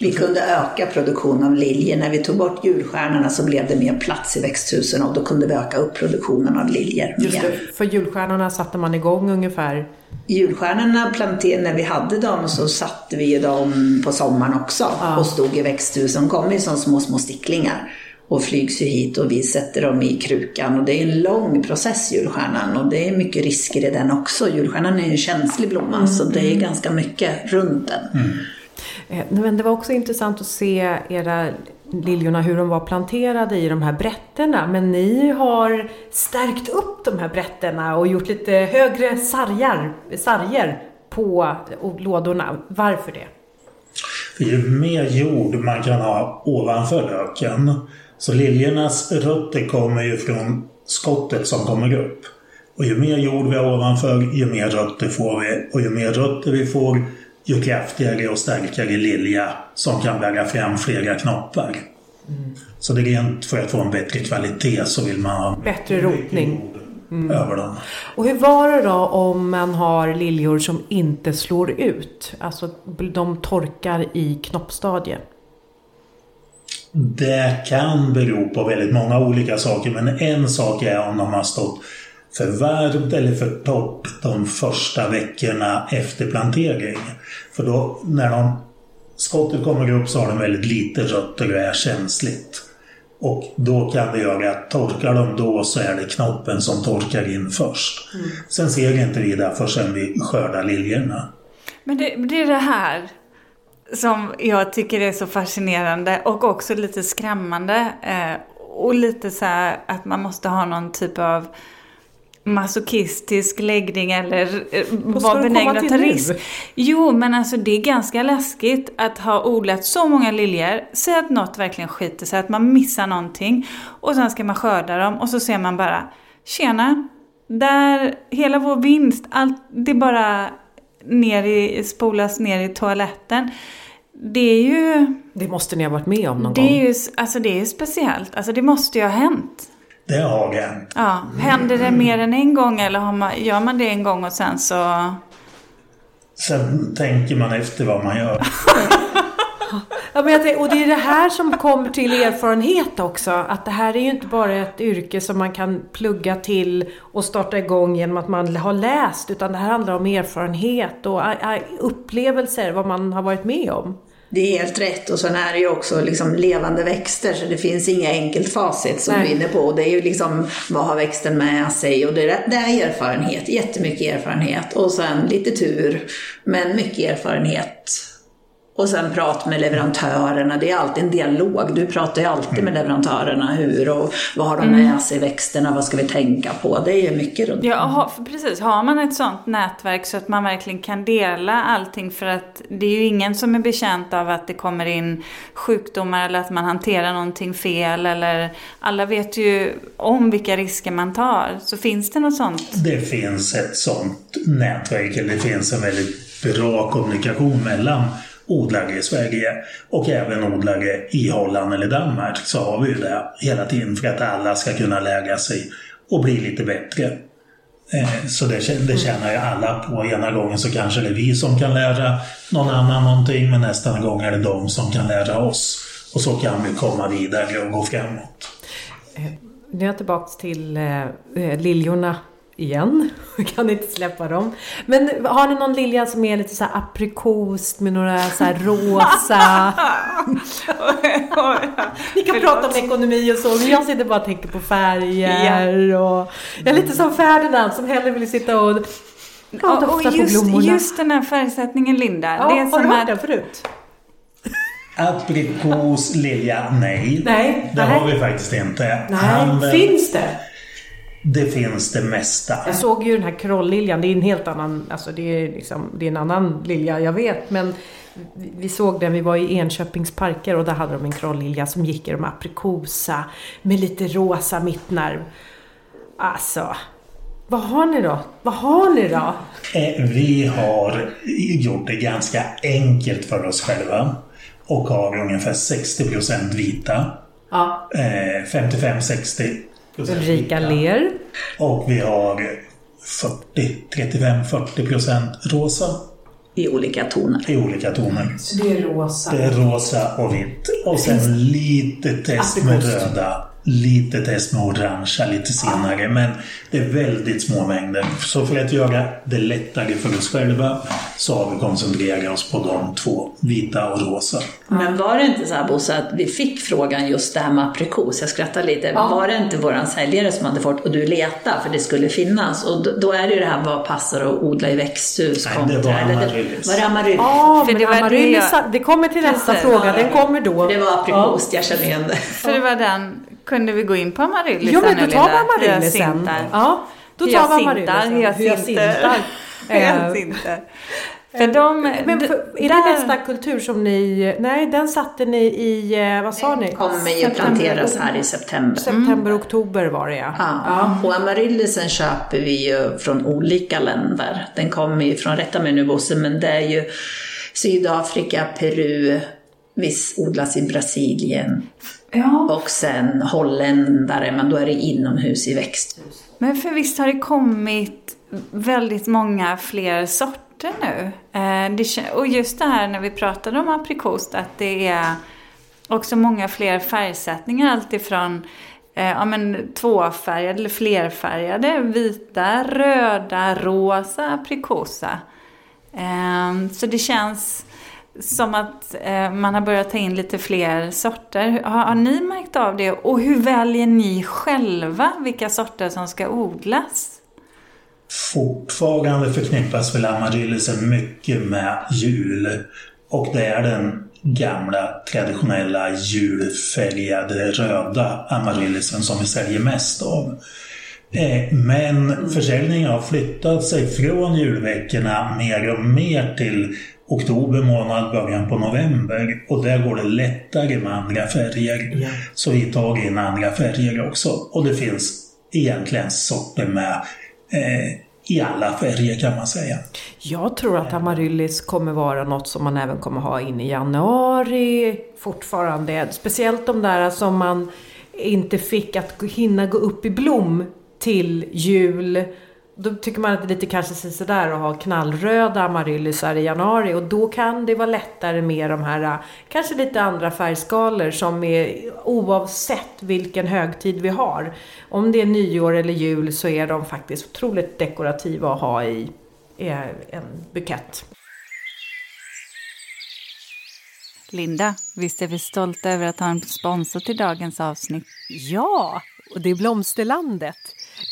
[SPEAKER 3] Vi kunde öka produktionen av liljor. När vi tog bort julstjärnorna så blev det mer plats i växthusen och då kunde vi öka upp produktionen av liljor
[SPEAKER 2] Just det, för julstjärnorna satte man igång ungefär...
[SPEAKER 3] Julstjärnorna när vi hade dem så satte vi dem på sommaren också och stod i växthusen. De kommer ju som små, små sticklingar och flygs ju hit och vi sätter dem i krukan. Och det är en lång process julstjärnan och det är mycket risker i den också. Julstjärnan är ju en känslig blomma så det är ganska mycket runt den.
[SPEAKER 2] Eh, Eh, men det var också intressant att se era liljorna, hur de var planterade i de här brätterna. Men ni har stärkt upp de här brätterna och gjort lite högre sargar, sarger på lådorna. Varför det?
[SPEAKER 4] För ju mer jord man kan ha ovanför löken, så liljornas rötter kommer ju från skottet som kommer upp. Och ju mer jord vi har ovanför, ju mer rötter får vi. Och ju mer rötter vi får, ju kraftigare och starkare lilja som kan bära fram flera knoppar. Mm. Så det är rent för att få en bättre kvalitet så vill man ha
[SPEAKER 2] bättre rotning.
[SPEAKER 4] Mm. Över dem.
[SPEAKER 2] Och hur var det då om man har liljor som inte slår ut? Alltså de torkar i knoppstadiet.
[SPEAKER 4] Det kan bero på väldigt många olika saker men en sak är om de har stått för varmt eller för torrt de första veckorna efter plantering. För då när de, skottet kommer upp så har de väldigt lite rötter och är känsligt. Och då kan det göra att torkar de då så är det knoppen som torkar in först. Mm. Sen ser inte vi det förrän vi skördar liljorna.
[SPEAKER 1] Men det, det är det här som jag tycker är så fascinerande och också lite skrämmande. Eh, och lite så här att man måste ha någon typ av masochistisk läggning eller vara benägen att ta risk. Jo, men alltså det är ganska läskigt att ha odlat så många liljor. Säg att något verkligen skiter sig, att man missar någonting. Och sen ska man skörda dem och så ser man bara, tjena, där, hela vår vinst, allt, det bara ner i, spolas ner i toaletten. Det är ju...
[SPEAKER 2] Det måste ni ha varit med om någon
[SPEAKER 1] det
[SPEAKER 2] gång.
[SPEAKER 1] Är ju, alltså det är ju speciellt. Alltså det måste ju ha hänt.
[SPEAKER 4] Det har hänt.
[SPEAKER 1] Ja. Händer det mer än en gång eller har man, gör man det en gång och sen så...
[SPEAKER 4] Sen tänker man efter vad man gör. *laughs*
[SPEAKER 2] ja, men jag tänker, och det är det här som kommer till erfarenhet också. Att det här är ju inte bara ett yrke som man kan plugga till och starta igång genom att man har läst. Utan det här handlar om erfarenhet och upplevelser, vad man har varit med om.
[SPEAKER 3] Det är helt rätt och sen är det ju också liksom levande växter så det finns inga enkelt facit som Nej. du är inne på. Det är ju liksom vad har växten med sig och det är, det är erfarenhet, jättemycket erfarenhet och sen lite tur men mycket erfarenhet och sen prat med leverantörerna. Det är alltid en dialog. Du pratar ju alltid med leverantörerna. Hur och vad har de med mm. sig växterna? Vad ska vi tänka på? Det är ju mycket runt
[SPEAKER 1] Ja, ha, precis. Har man ett sånt nätverk så att man verkligen kan dela allting. För att det är ju ingen som är bekänt av att det kommer in sjukdomar eller att man hanterar någonting fel. Eller alla vet ju om vilka risker man tar. Så finns det något sånt?
[SPEAKER 4] Det finns ett sånt nätverk. Eller det finns en väldigt bra kommunikation mellan odlare i Sverige och även odlare i Holland eller Danmark så har vi ju det hela tiden för att alla ska kunna lära sig och bli lite bättre. Eh, så det, det tjänar ju alla på. Ena gången så kanske det är vi som kan lära någon annan någonting men nästa gång är det de som kan lära oss. Och så kan vi komma vidare och gå framåt.
[SPEAKER 2] Eh, nu är jag tillbaka till eh, eh liljorna igen. *laughs* kan inte släppa dem. Men har ni någon lilja som är lite så här aprikos med några så här rosa? *laughs* ni kan prata om ekonomi och så, men jag sitter bara och tänker på färger och... Jag är lite som Ferdinand som hellre vill sitta och
[SPEAKER 1] Ja, och just, just den här färgsättningen Linda.
[SPEAKER 2] Ja, det har du hört den förut?
[SPEAKER 4] Aprikos, lilja, nej.
[SPEAKER 2] Nej.
[SPEAKER 4] Det har vi faktiskt inte.
[SPEAKER 2] Nej, Han, finns det?
[SPEAKER 4] Det finns det mesta.
[SPEAKER 2] Jag såg ju den här krolliljan. Det är en helt annan, alltså det är, liksom, det är en annan lilja, jag vet. Men vi såg den, vi var i Enköpings parker och där hade de en krollilja som gick i de aprikosa med lite rosa mittnerv. Alltså, vad har ni då? Vad har ni då?
[SPEAKER 4] Eh, vi har gjort det ganska enkelt för oss själva och har ungefär 60% vita.
[SPEAKER 2] Ja.
[SPEAKER 4] 55-60
[SPEAKER 2] Ulrika ler.
[SPEAKER 4] Och vi har 40, 35-40 procent rosa.
[SPEAKER 3] I olika toner.
[SPEAKER 4] I olika toner.
[SPEAKER 2] Så det är rosa?
[SPEAKER 4] Det är rosa och vitt. Och sen lite test med röda lite test med orangea lite senare. Men det är väldigt små mängder. Så för att göra det lättare för oss själva så har vi koncentrerat oss på de två, vita och rosa.
[SPEAKER 3] Men var det inte så här Bosse att vi fick frågan just det här med aprikos? Jag skrattar lite. Ja. Var det inte våran säljare som hade fått och du letade för det skulle finnas? Och då, då är det ju det här vad passar att odla i växthus
[SPEAKER 4] Nej, kontra... det var amaryllis.
[SPEAKER 3] Var det amaryllis?
[SPEAKER 2] Ja, för det, var amaryllis, det, det kommer till nästa fråga. Den kommer då.
[SPEAKER 3] Det var aprikos, ja. jag känner igen det.
[SPEAKER 1] För det var den kunde vi gå in på Amaryllisen
[SPEAKER 2] Jo, men då tar vi Amaryllisen. Ja, då tar vi Amaryllisen.
[SPEAKER 1] Hyacinter. Hyacinter. För *laughs* de,
[SPEAKER 2] Men för, är
[SPEAKER 1] där-
[SPEAKER 2] det nästa kultur som ni... Nej, den satte ni i... eh, Vad sa ni?
[SPEAKER 3] kommer ju planteras här i september.
[SPEAKER 2] September, oktober var det ja.
[SPEAKER 3] Ja, och amaryllisen köper vi ju från olika länder. Den kommer ju från, rätta mig nu Bosse, men det är ju Sydafrika, Peru, viss odlas i Brasilien
[SPEAKER 1] Ja,
[SPEAKER 3] och sen holländare, men då är det inomhus i växthus.
[SPEAKER 1] men för visst har det kommit väldigt många fler sorter nu. Eh, och just det här när vi pratade om aprikos, att det är också många fler färgsättningar. Alltifrån eh, ja, men tvåfärgade eller flerfärgade, vita, röda, rosa aprikosa. Eh, så det känns som att eh, man har börjat ta in lite fler sorter. Har, har ni märkt av det? Och hur väljer ni själva vilka sorter som ska odlas?
[SPEAKER 4] Fortfarande förknippas väl amaryllisen mycket med jul. Och det är den gamla traditionella julfärgade röda amaryllisen som vi säljer mest av. Eh, Men försäljningen har flyttat sig från julveckorna mer och mer till oktober månad, början på november. Och där går det lättare med andra färger. Så vi tar in andra färger också. Och det finns egentligen sorter med eh, i alla färger kan man säga.
[SPEAKER 2] Jag tror att amaryllis kommer vara något som man även kommer ha in i januari fortfarande. Speciellt de där som man inte fick att hinna gå upp i blom till jul. Då tycker man att det är lite kanske sådär att ha knallröda amaryllisar i januari och då kan det vara lättare med de här kanske lite andra färgskalor som är oavsett vilken högtid vi har. Om det är nyår eller jul så är de faktiskt otroligt dekorativa att ha i eh, en bukett.
[SPEAKER 1] Linda, visst är vi stolta över att ha en sponsor till dagens avsnitt?
[SPEAKER 5] Ja, och det är Blomsterlandet.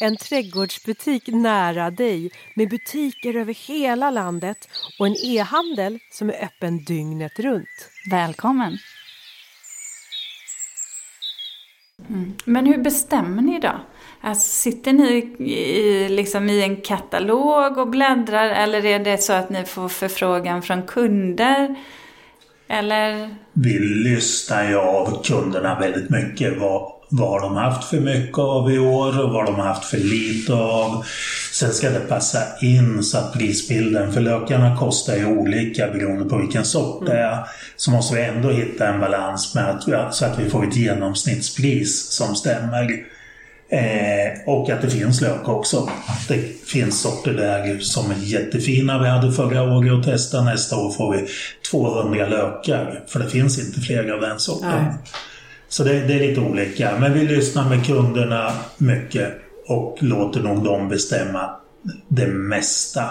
[SPEAKER 5] En trädgårdsbutik nära dig med butiker över hela landet och en e-handel som är öppen dygnet runt.
[SPEAKER 1] Välkommen! Mm. Men hur bestämmer ni då? Alltså, sitter ni i, liksom i en katalog och bläddrar eller är det så att ni får förfrågan från kunder? Eller?
[SPEAKER 4] Vi lyssnar ju av kunderna väldigt mycket. Vad, vad har de haft för mycket av i år och vad har de haft för lite av. Sen ska det passa in så att prisbilden, för lökarna kostar ju olika beroende på vilken sort det är. Så måste vi ändå hitta en balans med att, så att vi får ett genomsnittspris som stämmer. Eh, och att det finns lök också. Det finns sorter där som är jättefina vi hade förra året att testa. Nästa år får vi 200 lökar. För det finns inte fler av den sorten.
[SPEAKER 2] Nej.
[SPEAKER 4] Så det, det är lite olika. Men vi lyssnar med kunderna mycket och låter nog dem bestämma det mesta.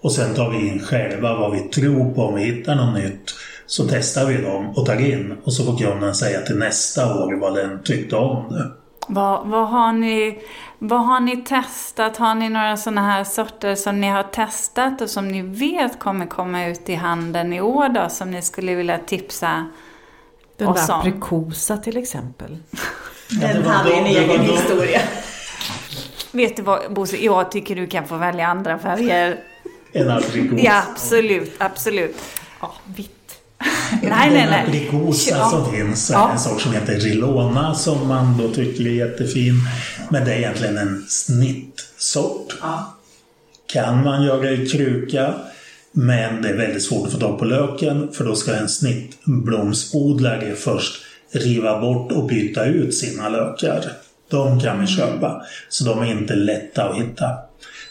[SPEAKER 4] Och sen tar vi in själva vad vi tror på. Om vi hittar något nytt så testar vi dem och tar in. Och så får kunden säga till nästa år vad den tyckte om det.
[SPEAKER 1] Vad, vad, har ni, vad har ni testat? Har ni några sådana här sorter som ni har testat och som ni vet kommer komma ut i handeln i år då, som ni skulle vilja tipsa
[SPEAKER 2] Den
[SPEAKER 1] Och
[SPEAKER 2] där
[SPEAKER 1] sån.
[SPEAKER 2] aprikosa till exempel.
[SPEAKER 4] det
[SPEAKER 3] Den hade
[SPEAKER 4] de-
[SPEAKER 3] en egen historia.
[SPEAKER 1] Vet du vad Bosse, jag tycker du kan få välja andra färger.
[SPEAKER 4] En aprikos.
[SPEAKER 1] Ja, absolut, absolut.
[SPEAKER 2] Ja, vitt. *laughs*
[SPEAKER 1] Nej, nej, nej.
[SPEAKER 4] aprikosa
[SPEAKER 1] Ja.
[SPEAKER 4] som finns
[SPEAKER 1] Ja.
[SPEAKER 4] en sort som heter Rilona som man då tycker är jättefin. Men det är egentligen en snittsort. Kan man göra i kruka. Men det är väldigt svårt att få tag på löken för då ska en snittblomsodlare först riva bort och byta ut sina lökar. De kan vi köpa. Så de är inte lätta att hitta.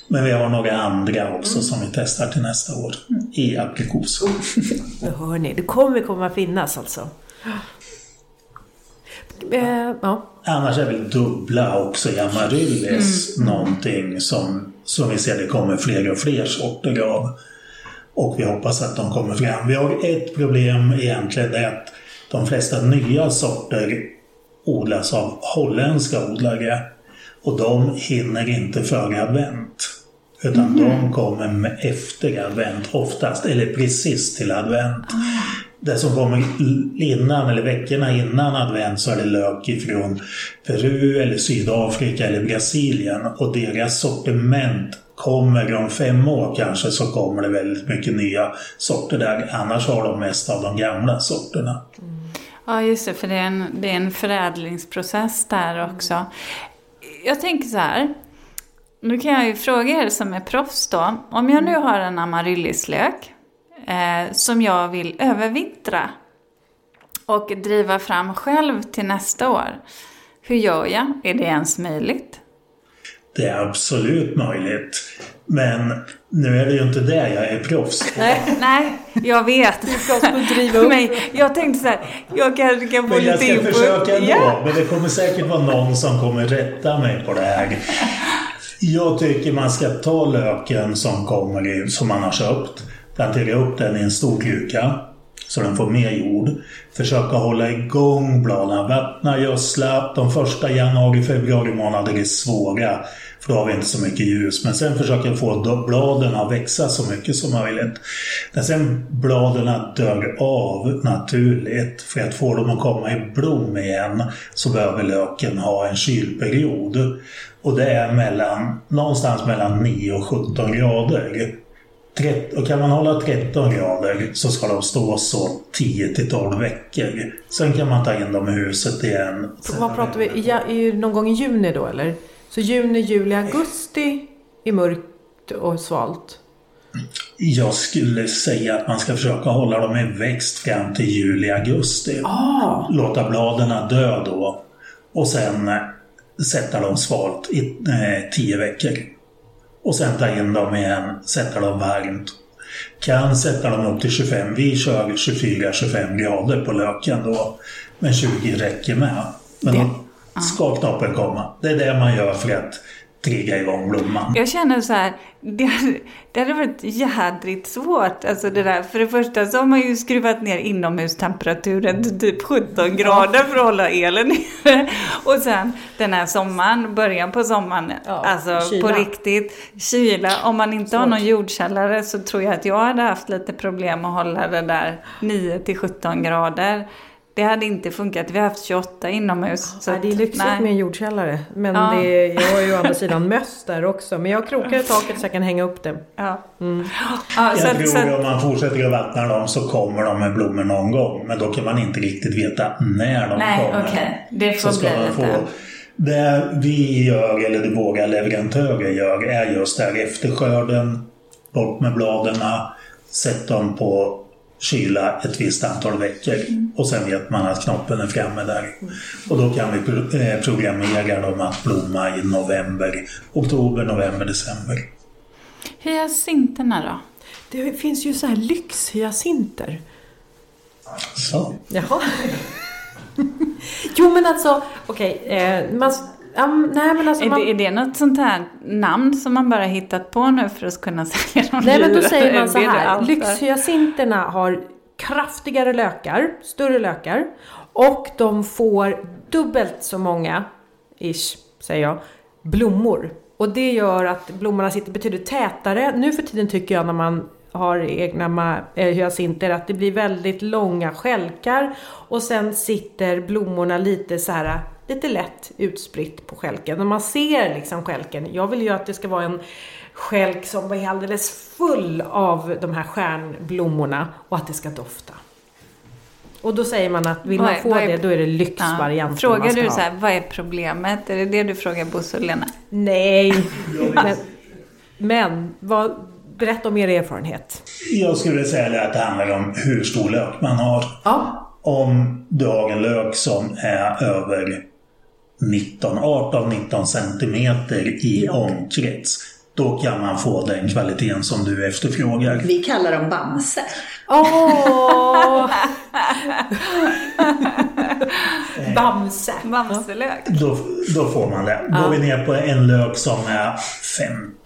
[SPEAKER 4] Men vi har några andra också som vi testar till nästa år i aprikos.
[SPEAKER 2] Nu hör ni, det kommer komma finnas alltså. Eh, ja.
[SPEAKER 4] Annars är väl dubbla också i amaryllis någonting som, som vi ser det kommer fler och fler sorter av. Och vi hoppas att de kommer fram. Vi har ett problem egentligen, det är att de flesta nya sorter odlas av holländska odlare. Och de hinner inte före advent. Utan de kommer efter advent oftast, eller precis till advent. det som kommer innan eller veckorna innan advent så är det lök ifrån Peru eller Sydafrika eller Brasilien och deras sortiment kommer om fem år kanske så kommer det väldigt mycket nya sorter där. Annars har de mest av de gamla sorterna.
[SPEAKER 1] Ja, just det, för det är en, det är en förädlingsprocess där också. Jag tänker så här. Nu kan jag ju fråga er som är proffs då. Om jag nu har en amaryllislök eh, som jag vill övervintra och driva fram själv till nästa år. Hur gör jag? Är det ens möjligt?
[SPEAKER 4] Det är absolut möjligt. Men nu är det ju inte det jag är proffs på.
[SPEAKER 1] Nej, nej jag vet.
[SPEAKER 5] Du ska driva upp. *laughs*
[SPEAKER 1] Men jag tänkte så här, jag kanske kan få
[SPEAKER 4] Men jag
[SPEAKER 1] lite
[SPEAKER 4] ska
[SPEAKER 1] input.
[SPEAKER 4] försöka ändå.
[SPEAKER 1] Ja.
[SPEAKER 4] Men det kommer säkert vara någon som kommer rätta mig på det här. Jag tycker man ska ta löken som kommer som man har köpt. Plantera upp den i en stor kruka. Så den får mer jord. Försöka hålla igång bladen. Vattna, gödsla. De första januari, februari månader är svåra. För då har vi inte så mycket ljus. Men sen försöker jag få bladen att växa så mycket som möjligt. När sen bladen dör av naturligt för att få dem att komma i blom igen så behöver löken ha en kylperiod. Och det är mellan, någonstans mellan 9 och 17 grader. Trett- Och kan man hålla 13 grader så ska de stå så 10 till 12 veckor. Sen kan man ta in dem i huset igen.
[SPEAKER 2] Vad pratar vi? I, i, någon gång i juni då eller? Så juni, juli, augusti är mörkt och svalt?
[SPEAKER 4] Jag skulle säga att man ska försöka hålla dem i växt fram till juli, augusti.
[SPEAKER 2] Ah,
[SPEAKER 4] Låta bladen dö då. Och sen eh, sätta dem svalt i eh, 10 veckor. Och sen ta in dem igen, sätta dem varmt. Kan sätta dem upp till 25. Vi kör 24-25 grader på löken då. Men 20 räcker med. Men då ska knoppen komma. Det är det man gör för att trigga igång blomman.
[SPEAKER 1] Jag känner så här, det *laughs* det hade varit jädrigt svårt. Alltså det där, för det första så har man ju skruvat ner inomhustemperaturen till typ 17 grader för att hålla elen *laughs* nere. Och sen den här sommaren, början på sommaren,
[SPEAKER 2] Ja,
[SPEAKER 1] alltså
[SPEAKER 2] kyla.
[SPEAKER 1] på riktigt, kyla. Om man inte har någon jordkällare så tror jag att jag hade haft lite problem att hålla det där 9 till 17 grader. Det hade inte funkat. Vi har haft 28 inomhus. så
[SPEAKER 2] nej, det är lyxigt
[SPEAKER 1] nej.
[SPEAKER 2] med en jordkällare. Men
[SPEAKER 1] Ja.
[SPEAKER 2] det, jag har ju å andra sidan möss där också. Men jag har krokar i taket så jag kan hänga upp det.
[SPEAKER 1] Ja. Ja, så,
[SPEAKER 4] Jag tror
[SPEAKER 1] så,
[SPEAKER 4] att om man fortsätter att vattna dem så kommer de med blommor någon gång. Men då kan man inte riktigt veta när de
[SPEAKER 1] Nej,
[SPEAKER 4] kommer.
[SPEAKER 1] okej. Det får
[SPEAKER 4] Så
[SPEAKER 1] bli
[SPEAKER 4] man
[SPEAKER 1] lite-
[SPEAKER 4] få- Det vi gör, eller det våra leverantörer gör, är just där efter skörden, bort med bladen, sätt dem på kyla ett visst antal veckor. Och sen vet man att knoppen är framme där. Och då kan vi eh, programmera dem att blomma i november, oktober, november, december.
[SPEAKER 1] Hyacinterna då?
[SPEAKER 2] Det finns ju så här lyxhyacinter.
[SPEAKER 4] Så.
[SPEAKER 2] Jaha. *laughs* jo men alltså, okej. eh, man... Ja, nej men alltså
[SPEAKER 1] Är,
[SPEAKER 2] man...
[SPEAKER 1] det, är det något sånt här namn som man bara hittat på nu för att kunna *laughs* sälja dem
[SPEAKER 2] Nej men då säger man så här. Lyxhyacinterna har kraftigare lökar, större lökar. Och de får dubbelt så många, ish, säger jag, blommor. Och det gör att blommorna sitter betydligt tätare. Nu för tiden tycker jag när man har egna eh, hyacinter att det blir väldigt långa skälkar. Och sen sitter blommorna lite så här lite lätt utspritt på skälken. Och man ser liksom skälken. Jag vill ju att det ska vara en skälk som är alldeles full av de här stjärnblommorna och att det ska dofta. Och då säger man att vill man
[SPEAKER 1] är-
[SPEAKER 2] få
[SPEAKER 1] är-
[SPEAKER 2] det, då är det
[SPEAKER 1] Ja.
[SPEAKER 2] lyxvarianten
[SPEAKER 1] Frågar
[SPEAKER 2] man ska
[SPEAKER 1] du så här, vad är problemet? Är det det du frågar Bosse och Lena?
[SPEAKER 2] Nej, *laughs* men, men vad, berätta om er erfarenhet.
[SPEAKER 4] Jag skulle säga att det handlar om hur stor lök man har.
[SPEAKER 2] Ja.
[SPEAKER 4] Om du har en lök som är över 19, 18-19 centimeter i omkrets, då kan man få den kvaliteten som du efterfrågar.
[SPEAKER 3] Vi kallar dem Bamse.
[SPEAKER 2] Åh! *laughs* Bamse.
[SPEAKER 1] Bamselök?
[SPEAKER 4] Då, då får man det. Går vi ner på en lök som är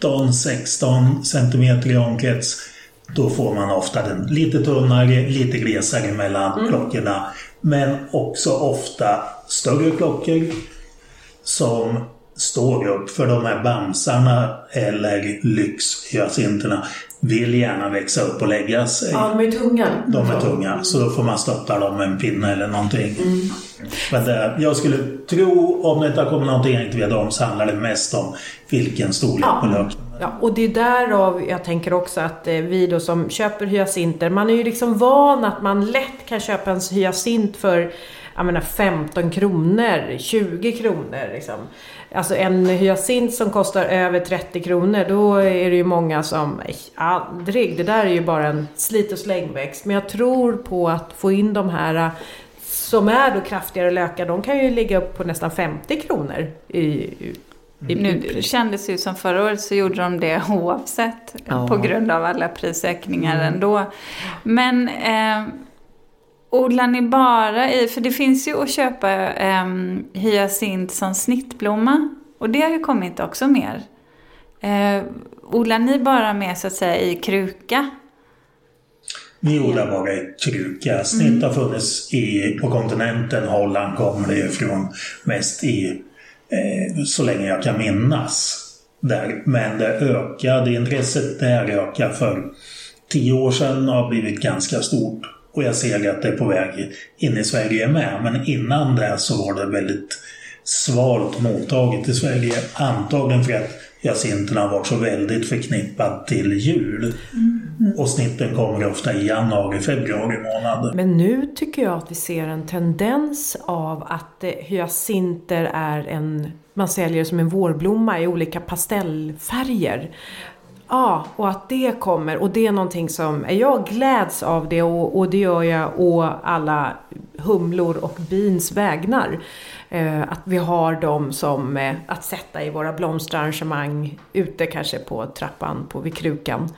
[SPEAKER 4] 15-16 centimeter i omkrets, då får man ofta den lite tunnare, lite glesare mellan klockorna. Men också ofta större klockor som står upp. För de här bamsarna eller lyxhyacinterna vill gärna växa upp och lägga sig.
[SPEAKER 2] Ja, de är tunga.
[SPEAKER 4] De är tunga, så då får man stötta dem med en pinne eller någonting. Men det, jag skulle tro, om det inte har kommit någonting jag inte vet om, så handlar det mest om vilken storlek
[SPEAKER 2] Ja.
[SPEAKER 4] på löken.
[SPEAKER 2] Ja, och det är därav jag tänker också att eh, vi då som köper hyacinter, man är ju liksom van att man lätt kan köpa en hyacint för jag menar 15 kronor, 20 kronor liksom. Alltså en hyacint som kostar över 30 kronor, då är det ju många som, "Nej, aldrig, det där är ju bara en slit och slängväxt. Men jag tror på att få in de här eh, som är då kraftigare lökar, de kan ju ligga upp på nästan 50 kronor i, i, i
[SPEAKER 1] Nu kändes det ju som förra året så gjorde de det oavsett
[SPEAKER 2] Ja.
[SPEAKER 1] på grund av alla prisökningar ändå. Men eh, odlar ni bara i, för det finns ju att köpa eh, hyacint som snittblomma och det har ju kommit också mer. Eh, odlar ni bara med så att säga i kruka?
[SPEAKER 4] Vi odlar bara i kruka. Snitt har funnits i, på kontinenten. Holland kommer det ifrån. Mest i, eh, så länge jag kan minnas. Där. Men det ökade, intresset där ökar för tio år sedan har blivit ganska stort. Och jag ser att det är på väg in i Sverige med. Men innan det så var det väldigt svalt mottaget i Sverige. Antagligen för att hyacinterna var så väldigt förknippad till jul. Och snitten kommer ofta i januari, februari månad.
[SPEAKER 2] Men nu tycker jag att vi ser en tendens av att eh, hyacinter är en, man säljer som en vårblomma i olika pastellfärger. Ja, och att det kommer och det är någonting som, jag gläds av det och, och det gör jag å alla humlor och bins vägnar. Eh, att vi har dem som eh, att sätta i våra blomsterarrangemang ute kanske på trappan på vid krukan.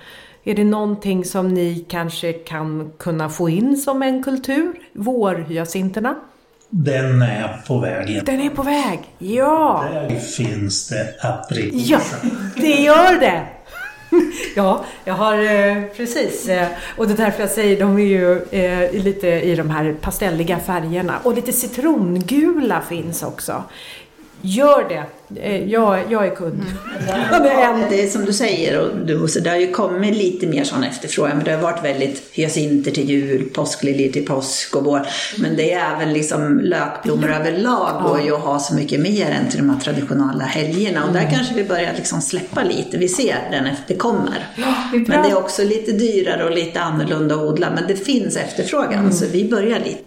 [SPEAKER 2] Är det någonting som ni kanske kan kunna få in som en kultur? Vårhyacinterna?
[SPEAKER 4] Den är på väg.
[SPEAKER 2] Den är på väg! Ja!
[SPEAKER 4] Där finns det aprikoser.
[SPEAKER 2] Ja, det gör det! *laughs* Ja, jag har eh, precis. Eh, och det är därför jag säger, de är ju eh, lite i de här pastelliga färgerna. Och lite citrongula finns också. Gör det! Eh, jag, jag är kund. *laughs* Det är en-
[SPEAKER 3] Det är som du säger, och du, Bosse, det har ju kommit lite mer sån efterfrågan. Det har varit väldigt hyacinter till jul, påskliljor till påsk och vår. Men det är även liksom lökblommor överlag går ju att ha så mycket mer än till de här traditionella helgerna. Och där kanske vi börjar liksom släppa lite. Vi ser den efter det kommer. Men det är också lite dyrare och lite annorlunda att odla. Men det finns efterfrågan, så vi börjar lite.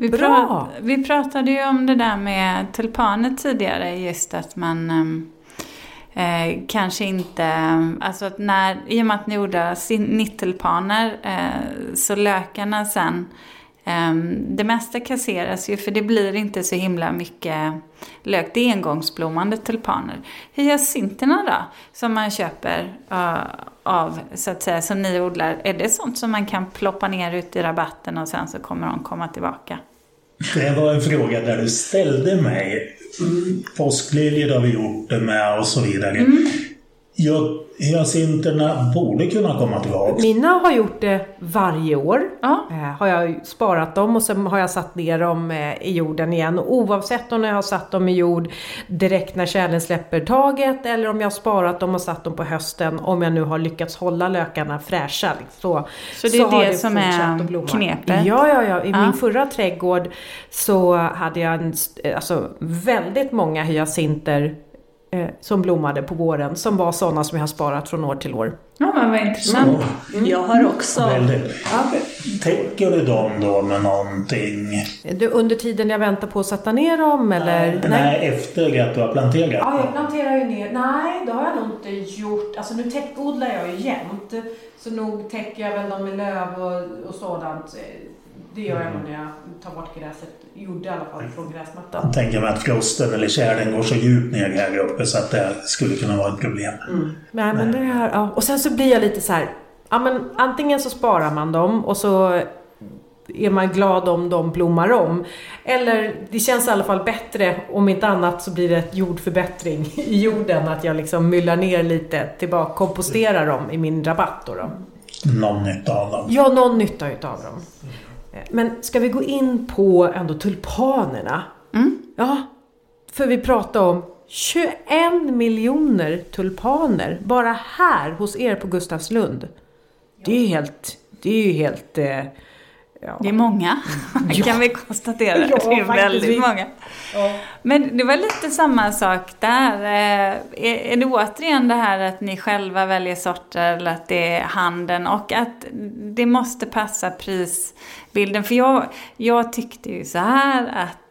[SPEAKER 1] Vi,
[SPEAKER 2] Bra.
[SPEAKER 1] pra- vi pratade ju om det där med tulpaner tidigare, just att man ehm, eh, kanske inte, alltså att när, i och med att ni odlar nittulpaner eh, så lökarna sen, ehm, det mesta kasseras ju för det blir inte så himla mycket lök, det är engångsblommande tulpaner. Hyacinterna då, som man köper eh, av, så att säga, som ni odlar, är det sånt som man kan ploppa ner ut i rabatten och sen så kommer de komma tillbaka?
[SPEAKER 4] Det var en fråga där du ställde mig. Påskliljor har vi gjort det med och så vidare. Ja, hyacinterna borde kunna komma tillbaka.
[SPEAKER 2] Mina har gjort det varje år.
[SPEAKER 1] Ja.
[SPEAKER 2] Eh, har jag sparat dem och sen har jag satt ner dem eh, i jorden igen. Och oavsett om jag har satt dem i jord direkt när kärlen släpper taget eller om jag har sparat dem och satt dem på hösten. Om jag nu har lyckats hålla lökarna fräscha. Så,
[SPEAKER 1] Så det är
[SPEAKER 2] har
[SPEAKER 1] det som är knepet?
[SPEAKER 2] Ja, ja, ja. I
[SPEAKER 1] Ja.
[SPEAKER 2] min förra trädgård så hade jag en, alltså, väldigt många hyacinter eh, som blommade på våren. Som var sådana som jag har sparat från år till år.
[SPEAKER 1] Ja, men vad intressant.
[SPEAKER 3] Jag har också...
[SPEAKER 4] Väldigt. Täcker du dem då med någonting?
[SPEAKER 2] Du, under tiden jag väntar på att sätta ner dem eller?
[SPEAKER 4] Nej, efter att du har planterat?
[SPEAKER 2] Ja, jag planterar ju ner. Nej, det har jag nog inte gjort. Alltså nu täckodlar jag ju jämt. Så nog täcker jag väl dem med löv och, och sådant. Det gör jag nog när jag tar bort gräset. Gjorde i alla fall från gräsmattan.
[SPEAKER 4] Jag tänker mig att frosten eller tjälen går så djupt ner här uppe så att det skulle kunna vara ett problem.
[SPEAKER 2] Nej, men det här, ja. Och sen så blir jag lite så här. Ja, men antingen så sparar man dem och så är man glad om de blommar om. Eller det känns i alla fall bättre, om inte annat så blir det ett jordförbättring *laughs* i jorden. Att jag liksom myllar ner lite, tillbaka, komposterar dem i min rabatt då. då.
[SPEAKER 4] Någon nytta av dem.
[SPEAKER 2] Ja, någon nytta utav dem. Men ska vi gå in på ändå tulpanerna? Ja, för vi pratade om 21 miljoner tulpaner bara här hos er på Gustavslund. Det är ju helt, det är ju helt, eh, ja.
[SPEAKER 1] Det är många, *laughs* kan vi konstatera.
[SPEAKER 2] Ja,
[SPEAKER 1] det är väldigt många. Men det var lite samma sak där. Eh, Är är det återigen det här att ni själva väljer sorter eller att det är handeln och att det måste passa prisbilden? För jag, jag tyckte ju så här att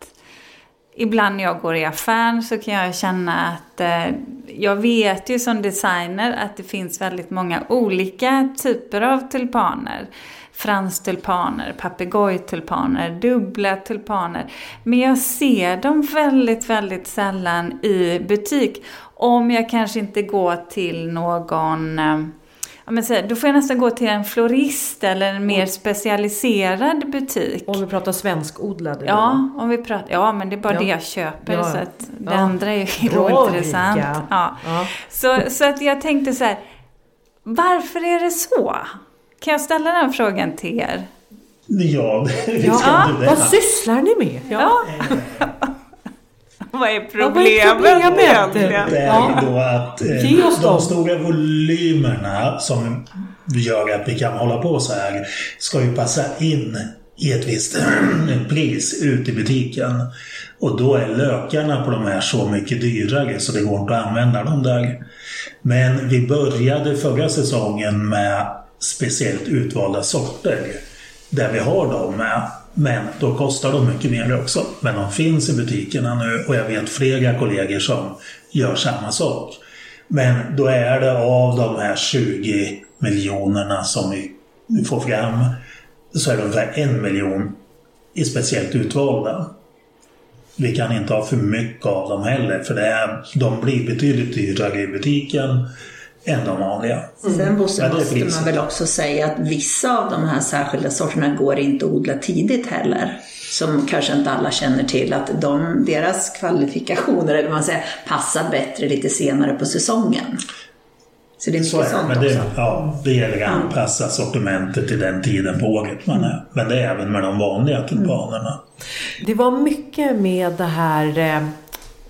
[SPEAKER 1] Ibland när jag går i affären så kan jag känna att eh, jag vet ju som designer att det finns väldigt många olika typer av tulpaner. Franstulpaner, papegojtulpaner, dubbla tulpaner. Men jag ser dem väldigt, väldigt sällan i butik. Om jag kanske inte går till någon eh, Ja, men så, då får jag nästan gå till en florist eller en mer specialiserad butik.
[SPEAKER 2] Om vi pratar svenskodlade.
[SPEAKER 1] Ja, om vi pratar, ja, men det är bara
[SPEAKER 2] Ja.
[SPEAKER 1] det jag köper.
[SPEAKER 2] Ja.
[SPEAKER 1] Så att det
[SPEAKER 2] Ja.
[SPEAKER 1] andra är ju ointressant. Ja. Så, så att jag tänkte så här, varför är det så? Kan jag ställa den frågan till er?
[SPEAKER 4] Ja, *laughs* vi
[SPEAKER 2] Ja.
[SPEAKER 4] det.
[SPEAKER 2] Vad sysslar ni med?
[SPEAKER 1] Ja. *laughs* Vad är
[SPEAKER 2] Ja, vad är problemet?
[SPEAKER 1] egentligen?
[SPEAKER 4] Det är då att eh, de stora volymerna som gör att vi kan hålla på så här ska ju passa in i ett visst *clears throat* pris ut i butiken. Och då är lökarna på de här så mycket dyrare så det går inte att använda dem där. Men vi började förra säsongen med speciellt utvalda sorter där vi har dem med. Men då kostar de mycket mer också. Men de finns i butikerna nu och jag vet flera kollegor som gör samma sak. Men då är det av de här 20 miljonerna som vi får fram så är det ungefär en miljon i speciellt utvalda. Vi kan inte ha för mycket av dem heller för det är, de blir betydligt dyrare i butiken än de vanliga.
[SPEAKER 3] Sen Bosse,
[SPEAKER 4] är
[SPEAKER 3] måste man väl också säga att vissa av de här särskilda sorterna går inte att odla tidigt heller. Som kanske inte alla känner till att de, deras kvalifikationer, eller vad man säger, passar bättre lite senare på säsongen. Så det är
[SPEAKER 4] Så
[SPEAKER 3] mycket
[SPEAKER 4] är det.
[SPEAKER 3] sånt
[SPEAKER 4] Men det,
[SPEAKER 3] också.
[SPEAKER 4] ja, det gäller att anpassa sortimentet till den tiden på året man är. Men det är även med de vanliga tulpanerna.
[SPEAKER 2] Det var mycket med det här, eh,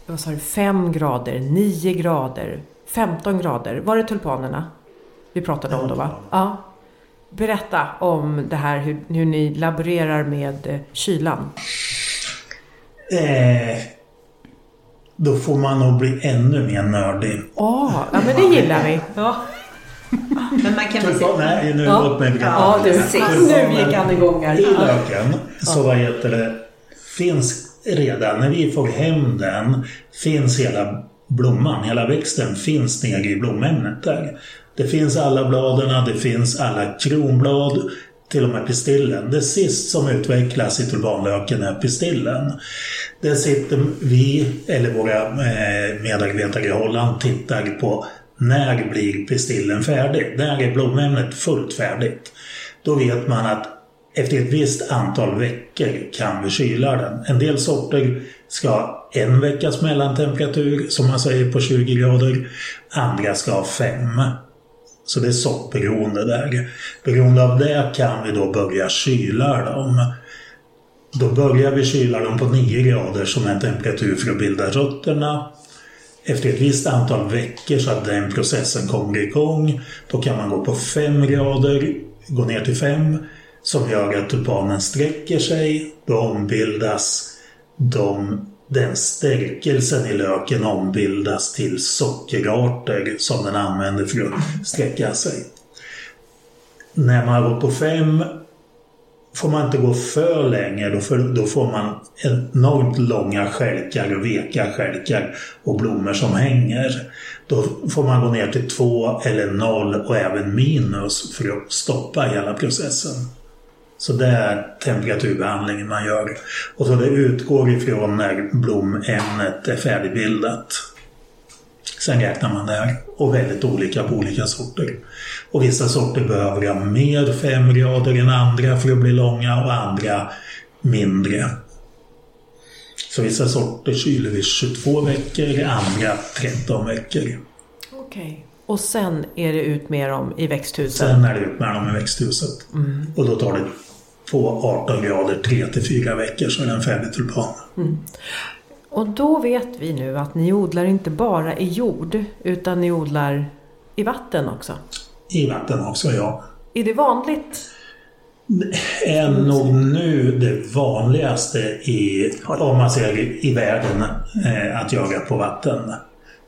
[SPEAKER 2] vad sa du, 5 grader, 9 grader, 15 grader. Var det tulpanerna vi pratade om då va? Ja. Berätta om det här hur, hur ni laborerar med eh, kylan.
[SPEAKER 4] Eh, då får man nog bli ännu mer nördig.
[SPEAKER 2] Åh, ja men det gillar vi. Ja,
[SPEAKER 3] Men man kan väl säga...
[SPEAKER 4] nej, nu
[SPEAKER 2] Ja.
[SPEAKER 4] låt mig berätta.
[SPEAKER 2] ja du, nu gick han igång här.
[SPEAKER 4] I löken så vad heter det, finns redan när vi får hem den, finns hela blomman, hela växten finns nere i blomämnet där. Det finns alla bladen, det finns alla kronblad, till och med pistillen. Det sist som utvecklas i tulpanlöken är pistillen. Där sitter vi, eller våra eh, medarbetare i Holland, tittar på när blir pistillen färdig? När är blomämnet fullt färdigt? Då vet man att efter ett visst antal veckor kan vi kyla den. En del sorter ska en veckas mellantemperatur, som man säger på 20 grader. Andra ska ha 5. Så det är sortberoende där. Beroende av det kan vi då börja kyla dem. Då börjar vi kyla dem på 9 grader som är temperatur för att bilda rötterna. Efter ett visst antal veckor så att den processen kommer igång, då kan man gå på 5 grader, gå ner till 5, som gör att tulpanen sträcker sig. Då ombildas de, den stärkelsen i löken ombildas till sockerarter som den använder för att sträcka sig. När man har gått på 5 får man inte gå för länge, då, för, då får man enormt långa skälkar och veka skälkar och blommor som hänger. Då får man gå ner till två eller noll och även minus för att stoppa hela processen. Så det är temperaturbehandlingen man gör. Och så det utgår ifrån när blomämnet är färdigbildat. Sen räknar man där. Och väldigt olika på olika sorter. Och vissa sorter behöver ha mer 5 grader än andra för att bli långa och andra mindre. Så vissa sorter kyler vi 22 veckor, andra 13 veckor.
[SPEAKER 2] Okej. Och sen är det ut med dem i växthuset.
[SPEAKER 4] Sen är det ut med dem i växthuset. Och då tar det på 18 grader 3 till 4 veckor så är den färdig tulpan.
[SPEAKER 2] Och då vet vi nu att ni odlar inte bara i jord utan ni odlar i vatten också.
[SPEAKER 4] I vatten också, ja.
[SPEAKER 2] Är det vanligt?
[SPEAKER 4] är nog nu det vanligaste i, om man ser i världen, eh, att jaga på vatten.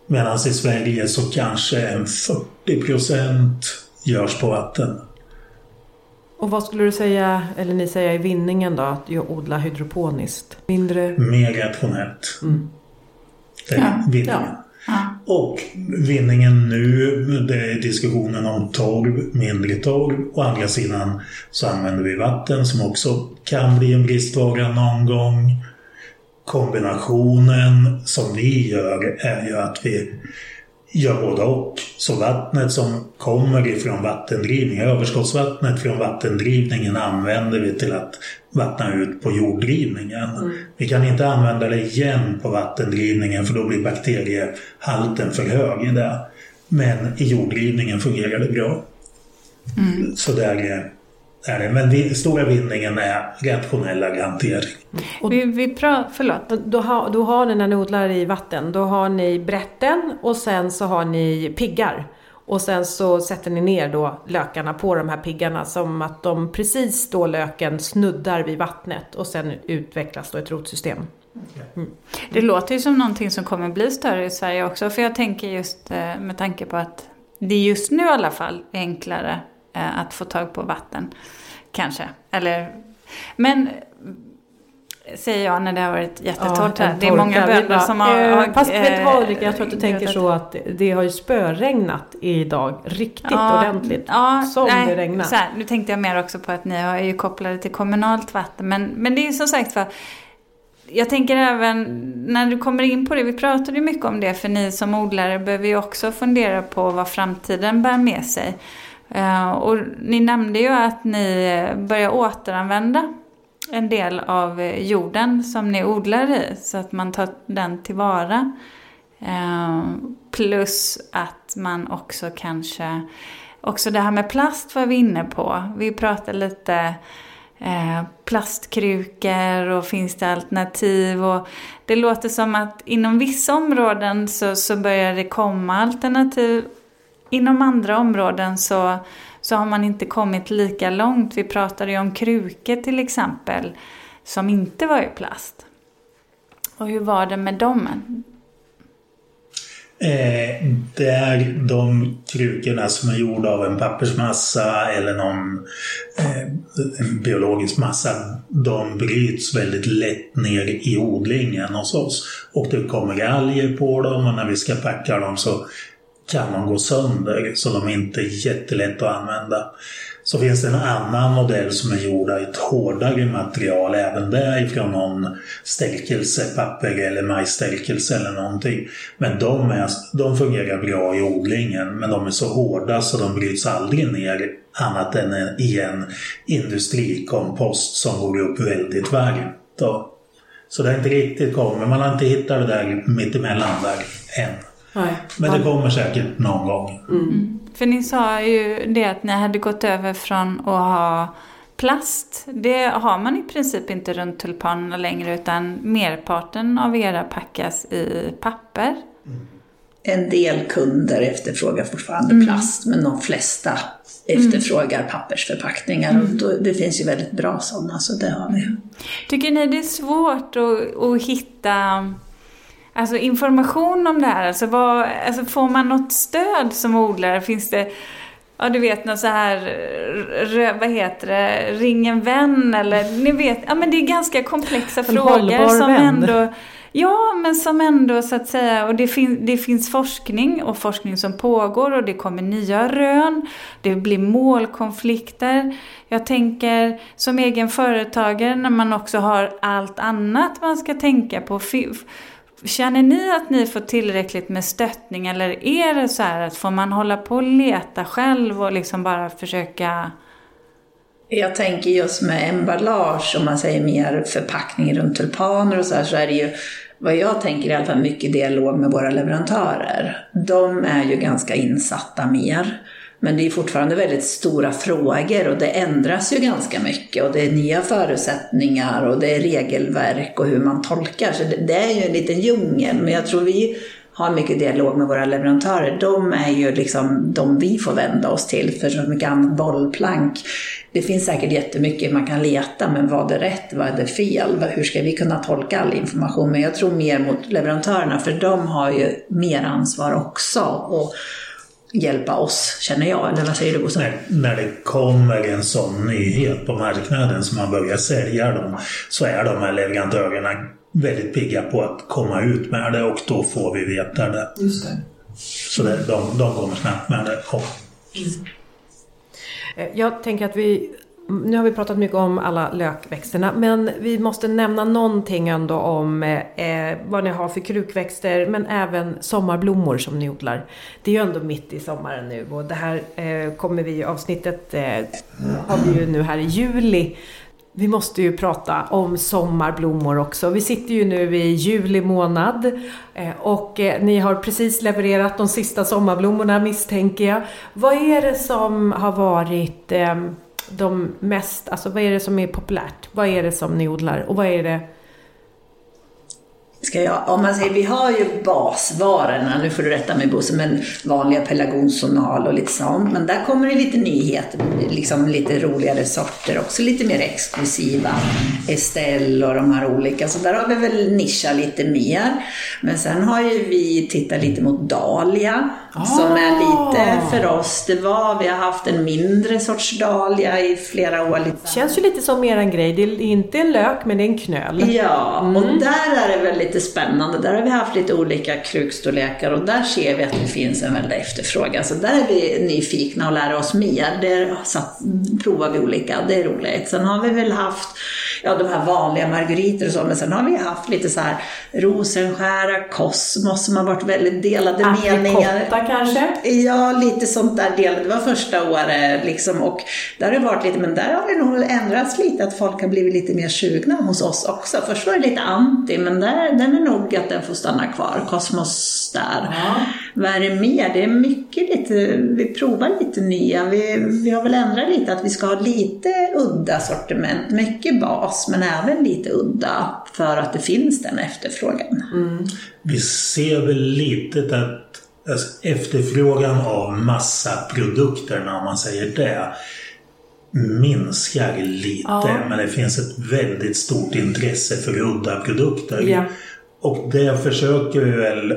[SPEAKER 4] Medan i Sverige så kanske en 40 procent görs på vatten.
[SPEAKER 2] Och vad skulle du säga, eller ni säga i vinningen då, att jag odlar hydroponiskt? Mindre?
[SPEAKER 4] Mer rationellt.
[SPEAKER 2] Mm.
[SPEAKER 4] Det är
[SPEAKER 1] Ja,
[SPEAKER 4] vinningen.
[SPEAKER 1] ja. Ja.
[SPEAKER 4] Och vinningen nu, det är diskussionen om torv, mindre torv. Å andra sidan så använder vi vatten som också kan bli en bristvara någon gång. Kombinationen som vi gör är ju att vi gör både och. Så vattnet som kommer ifrån vattendrivning, överskottsvattnet från vattendrivningen använder vi till att vattna ut på jorddrivningen. Vi kan inte använda det igen på vattendrivningen för då blir bakteriehalten för hög i det. Men i jorddrivningen fungerar det bra. Så där är, det. Men vi, stora vinningen är rationellare hantering.
[SPEAKER 1] Vi, vi pra, förlåt.
[SPEAKER 2] Då har, då har ni när ni odlar i vatten, då har ni brätten och sen så har ni piggar. Och sen så sätter ni ner då lökarna på de här piggarna som att de precis då löken snuddar vid vattnet och sen utvecklas då ett rotsystem.
[SPEAKER 1] Det låter ju som någonting som kommer bli större i Sverige också. För jag tänker just eh, med tanke på att det just nu i alla fall är enklare att få tag på vatten. Kanske. Eller, men säger jag när det har varit jättetorrt här. Det är många bönder som har...
[SPEAKER 2] eh,
[SPEAKER 1] har
[SPEAKER 2] Fast vet du vad
[SPEAKER 1] eh,
[SPEAKER 2] Ulrika, jag tror att du tänker
[SPEAKER 1] grötat.
[SPEAKER 2] så att det har ju spöregnat idag riktigt ordentligt.
[SPEAKER 1] Ja,
[SPEAKER 2] som
[SPEAKER 1] nej,
[SPEAKER 2] det regnar.
[SPEAKER 1] Så här, nu tänkte jag mer också på att ni är ju kopplade till kommunalt vatten. Men, men det är ju som sagt för jag tänker även när du kommer in på det, vi pratade ju mycket om det, för ni som odlare behöver ju också fundera på vad framtiden bär med sig. Eh, och ni nämnde ju att ni börjar återanvända en del av eh, jorden som ni odlar i, så att man tar den tillvara. Eh, plus att man också kanske, också det här med plast var vi inne på. Vi pratade lite plastkrukor och finns det alternativ. Och det låter som att inom vissa områden så, så börjar det komma alternativ. Inom andra områden så, så har man inte kommit lika långt. Vi pratade ju om krukor till exempel som inte var i plast. Och hur var det med dem?
[SPEAKER 4] Eh, där de krukorna som är gjorda av en pappersmassa eller någon eh, en biologisk massa, de bryts väldigt lätt ner i odlingen hos oss. Och det kommer alger på dem och när vi ska packa dem så kan de gå sönder så de är inte jättelätt att använda. Så finns det en annan modell som är gjord av ett hårdare material, även där ifrån någon stärkelsepapper eller majsstärkelse eller någonting. Men de, är, de fungerar bra i odlingen, men de är så hårda så de bryts aldrig ner annat än i en industrikompost som går upp väldigt varmt. Då. Så det har inte riktigt kommit, man har inte hittat det där mittemellan där än.
[SPEAKER 2] Nej.
[SPEAKER 4] Men det kommer säkert någon gång.
[SPEAKER 1] För ni sa ju det att ni hade gått över från att ha plast. Det har man i princip inte runt tulpanerna längre utan merparten av era packas i papper.
[SPEAKER 3] En del kunder efterfrågar fortfarande plast, men de flesta efterfrågar pappersförpackningar. Och då, det finns ju väldigt bra sådana, så det har vi.
[SPEAKER 1] Tycker ni det är svårt att, att hitta alltså information om det här? Alltså, vad, alltså får man något stöd som odlare? Finns det, ja du vet något så här, rö- vad heter det, ring en vän eller ni vet, ja men det är ganska komplexa frågor
[SPEAKER 2] hållbar
[SPEAKER 1] som
[SPEAKER 2] vän.
[SPEAKER 1] ändå Ja, men som ändå så att säga, och det, fin- det finns forskning och forskning som pågår och det kommer nya rön, det blir målkonflikter. Jag tänker som egen företagare när man också har allt annat man ska tänka på. Känner ni att ni får tillräckligt med stöttning eller är det så här att får man hålla på och leta själv och liksom bara försöka
[SPEAKER 3] Jag tänker just med emballage, om man säger mer förpackning runt tulpaner och så här, så är det ju vad jag tänker i alla fall mycket dialog med våra leverantörer. De är ju ganska insatta mer. Men det är fortfarande väldigt stora frågor och det ändras ju ganska mycket och det är nya förutsättningar och det är regelverk och hur man tolkar. Så det, det är ju en liten djungel, men jag tror vi har mycket dialog med våra leverantörer. De är ju liksom de vi får vända oss till för så mycket annat bollplank. Det finns säkert jättemycket man kan leta, men vad är rätt, vad är fel? Hur ska vi kunna tolka all information? Men jag tror mer mot leverantörerna, för de har ju mer ansvar också. Och hjälpa oss, känner jag. Eller vad säger du Bosse?
[SPEAKER 4] När, när det kommer en sån nyhet på marknaden som man börjar sälja dem så är de här leverantörerna väldigt pigga på att komma ut med det och då får vi veta det.
[SPEAKER 2] Just det.
[SPEAKER 4] Så det, de, de kommer snabbt med det.
[SPEAKER 2] Eh, Jag tänker att vi, nu har vi pratat mycket om alla lökväxterna, men vi måste nämna någonting ändå om eh, eh, vad ni har för krukväxter, men även sommarblommor som ni odlar. Det är ju ändå mitt i sommaren nu och det här eh, kommer vi, avsnittet eh, har vi ju nu här i juli. Vi måste ju prata om sommarblommor också. Vi sitter ju nu i juli månad eh, och eh, ni har precis levererat de sista sommarblommorna misstänker jag. Vad är det som har varit eh, de mest, alltså vad är det som är populärt? Vad är det som ni odlar och vad är det
[SPEAKER 3] Ska jag, om man säger, vi har ju basvarorna, nu får du rätta mig Bosse, men vanliga pelargonsonal och lite sånt. Men där kommer det lite nyheter, liksom lite roligare sorter också, lite mer exklusiva. Estelle och de här olika, så där har vi väl nischat lite mer. Men sen har ju vi tittat lite mot dahlia, som är lite för oss. Det var, vi har haft en mindre sorts dahlia i flera år. Lite
[SPEAKER 2] känns ju lite som eran grej. Det är inte en lök men det är en knöl.
[SPEAKER 3] Ja, och där är det väl lite spännande. Där har vi haft lite olika krukstorlekar och där ser vi att det finns en väldig efterfrågan. Så där är vi nyfikna och lära oss mer. Där satt, provar vi olika, det är roligt. Sen har vi väl haft ja, de här vanliga margariter och så, men sen har vi haft lite så här rosenskära, kosmos som har varit väldigt delade meningar.
[SPEAKER 2] Aprikotta kanske?
[SPEAKER 3] Ja, lite sånt där del. Det var första året liksom och där har det varit lite, men där har det nog ändrats lite att folk har blivit lite mer sugna hos oss också. Först var det lite anti, men där, den är nog att den får stanna kvar. Kosmos där.
[SPEAKER 2] Ja.
[SPEAKER 3] Vad är det mer? Det är mycket lite, vi provar lite nya. Vi, vi har väl ändrat lite att vi ska ha lite udda sortiment. Mycket bas, men även lite udda för att det finns den efterfrågan.
[SPEAKER 4] vi ser väl lite att alltså, efterfrågan av massaprodukterna, om man säger det, minskar lite.
[SPEAKER 2] Ja.
[SPEAKER 4] Men det finns ett väldigt stort intresse för udda produkter.
[SPEAKER 2] Ja.
[SPEAKER 4] Och det försöker vi väl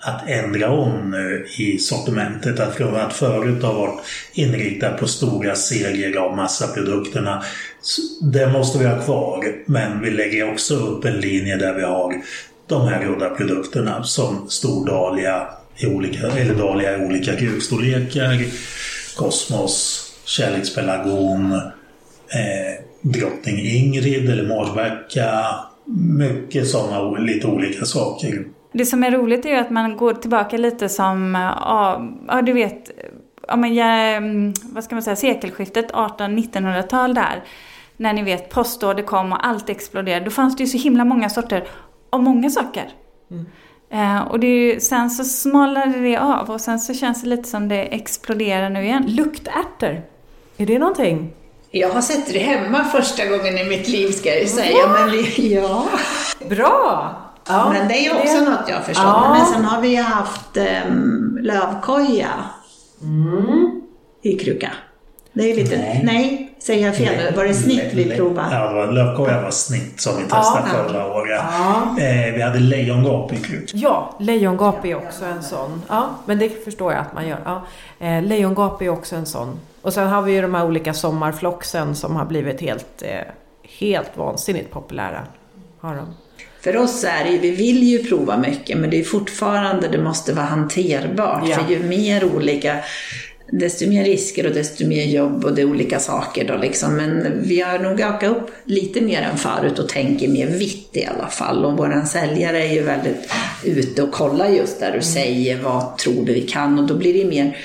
[SPEAKER 4] att ändra om nu i sortimentet. Att från att förut ha varit inriktat på stora serier av massaprodukterna. Det måste vi ha kvar. Men vi lägger också upp en linje där vi har de här udda produkterna som stor dahlia i olika, eller dahlia i olika grukstorlekar. Kosmos, kärlekspelargon, eh, drottning Ingrid eller Marsbacka. Mycket sådana lite olika saker.
[SPEAKER 1] Det som är roligt är ju att man går tillbaka lite som, ja, ja du vet, ja, men, ja, mm, vad ska man säga, sekelskiftet 1800-1900-tal där. När ni vet postorder kom och allt exploderade. Då fanns det ju så himla många sorter av många saker. Eh, och det är ju, sen så smalnade det av och sen så känns det lite som det exploderar nu igen.
[SPEAKER 2] Luktärtor. Är det någonting?
[SPEAKER 3] Jag har sett det hemma första gången i mitt liv ska jag ju säga. Men vi, *laughs* ja.
[SPEAKER 2] Bra! Ja,
[SPEAKER 3] men det är ju också något jag förstår.
[SPEAKER 2] Ja.
[SPEAKER 3] Men sen har vi ju haft um, lövkoja i kruka. Det är lite, nej,
[SPEAKER 4] Nej.
[SPEAKER 3] Säger jag fel nu? Var det snitt vi provade?
[SPEAKER 4] Ja, det var lövkoja var snitt som vi testade
[SPEAKER 3] Ja.
[SPEAKER 4] förra året.
[SPEAKER 2] Ja.
[SPEAKER 4] Eh, vi hade lejongap i kruk.
[SPEAKER 2] Ja, lejongap är också en sån. Ja, men det förstår jag att man gör. Ja. Eh, lejongap är också en sån. Och sen har vi ju de här olika sommarfloxen som har blivit helt, eh, helt vansinnigt populära. Har de.
[SPEAKER 3] För oss är det vi vill ju prova mycket men det är fortfarande, det måste vara hanterbart.
[SPEAKER 2] Ja.
[SPEAKER 3] För ju mer olika, desto mer risker och desto mer jobb och det är olika saker då liksom. Men vi har nog ökat upp lite mer än förut och tänker mer vitt i alla fall. Och vår säljare är ju väldigt ute och kollar just där du säger vad tror du vi kan och då blir det mer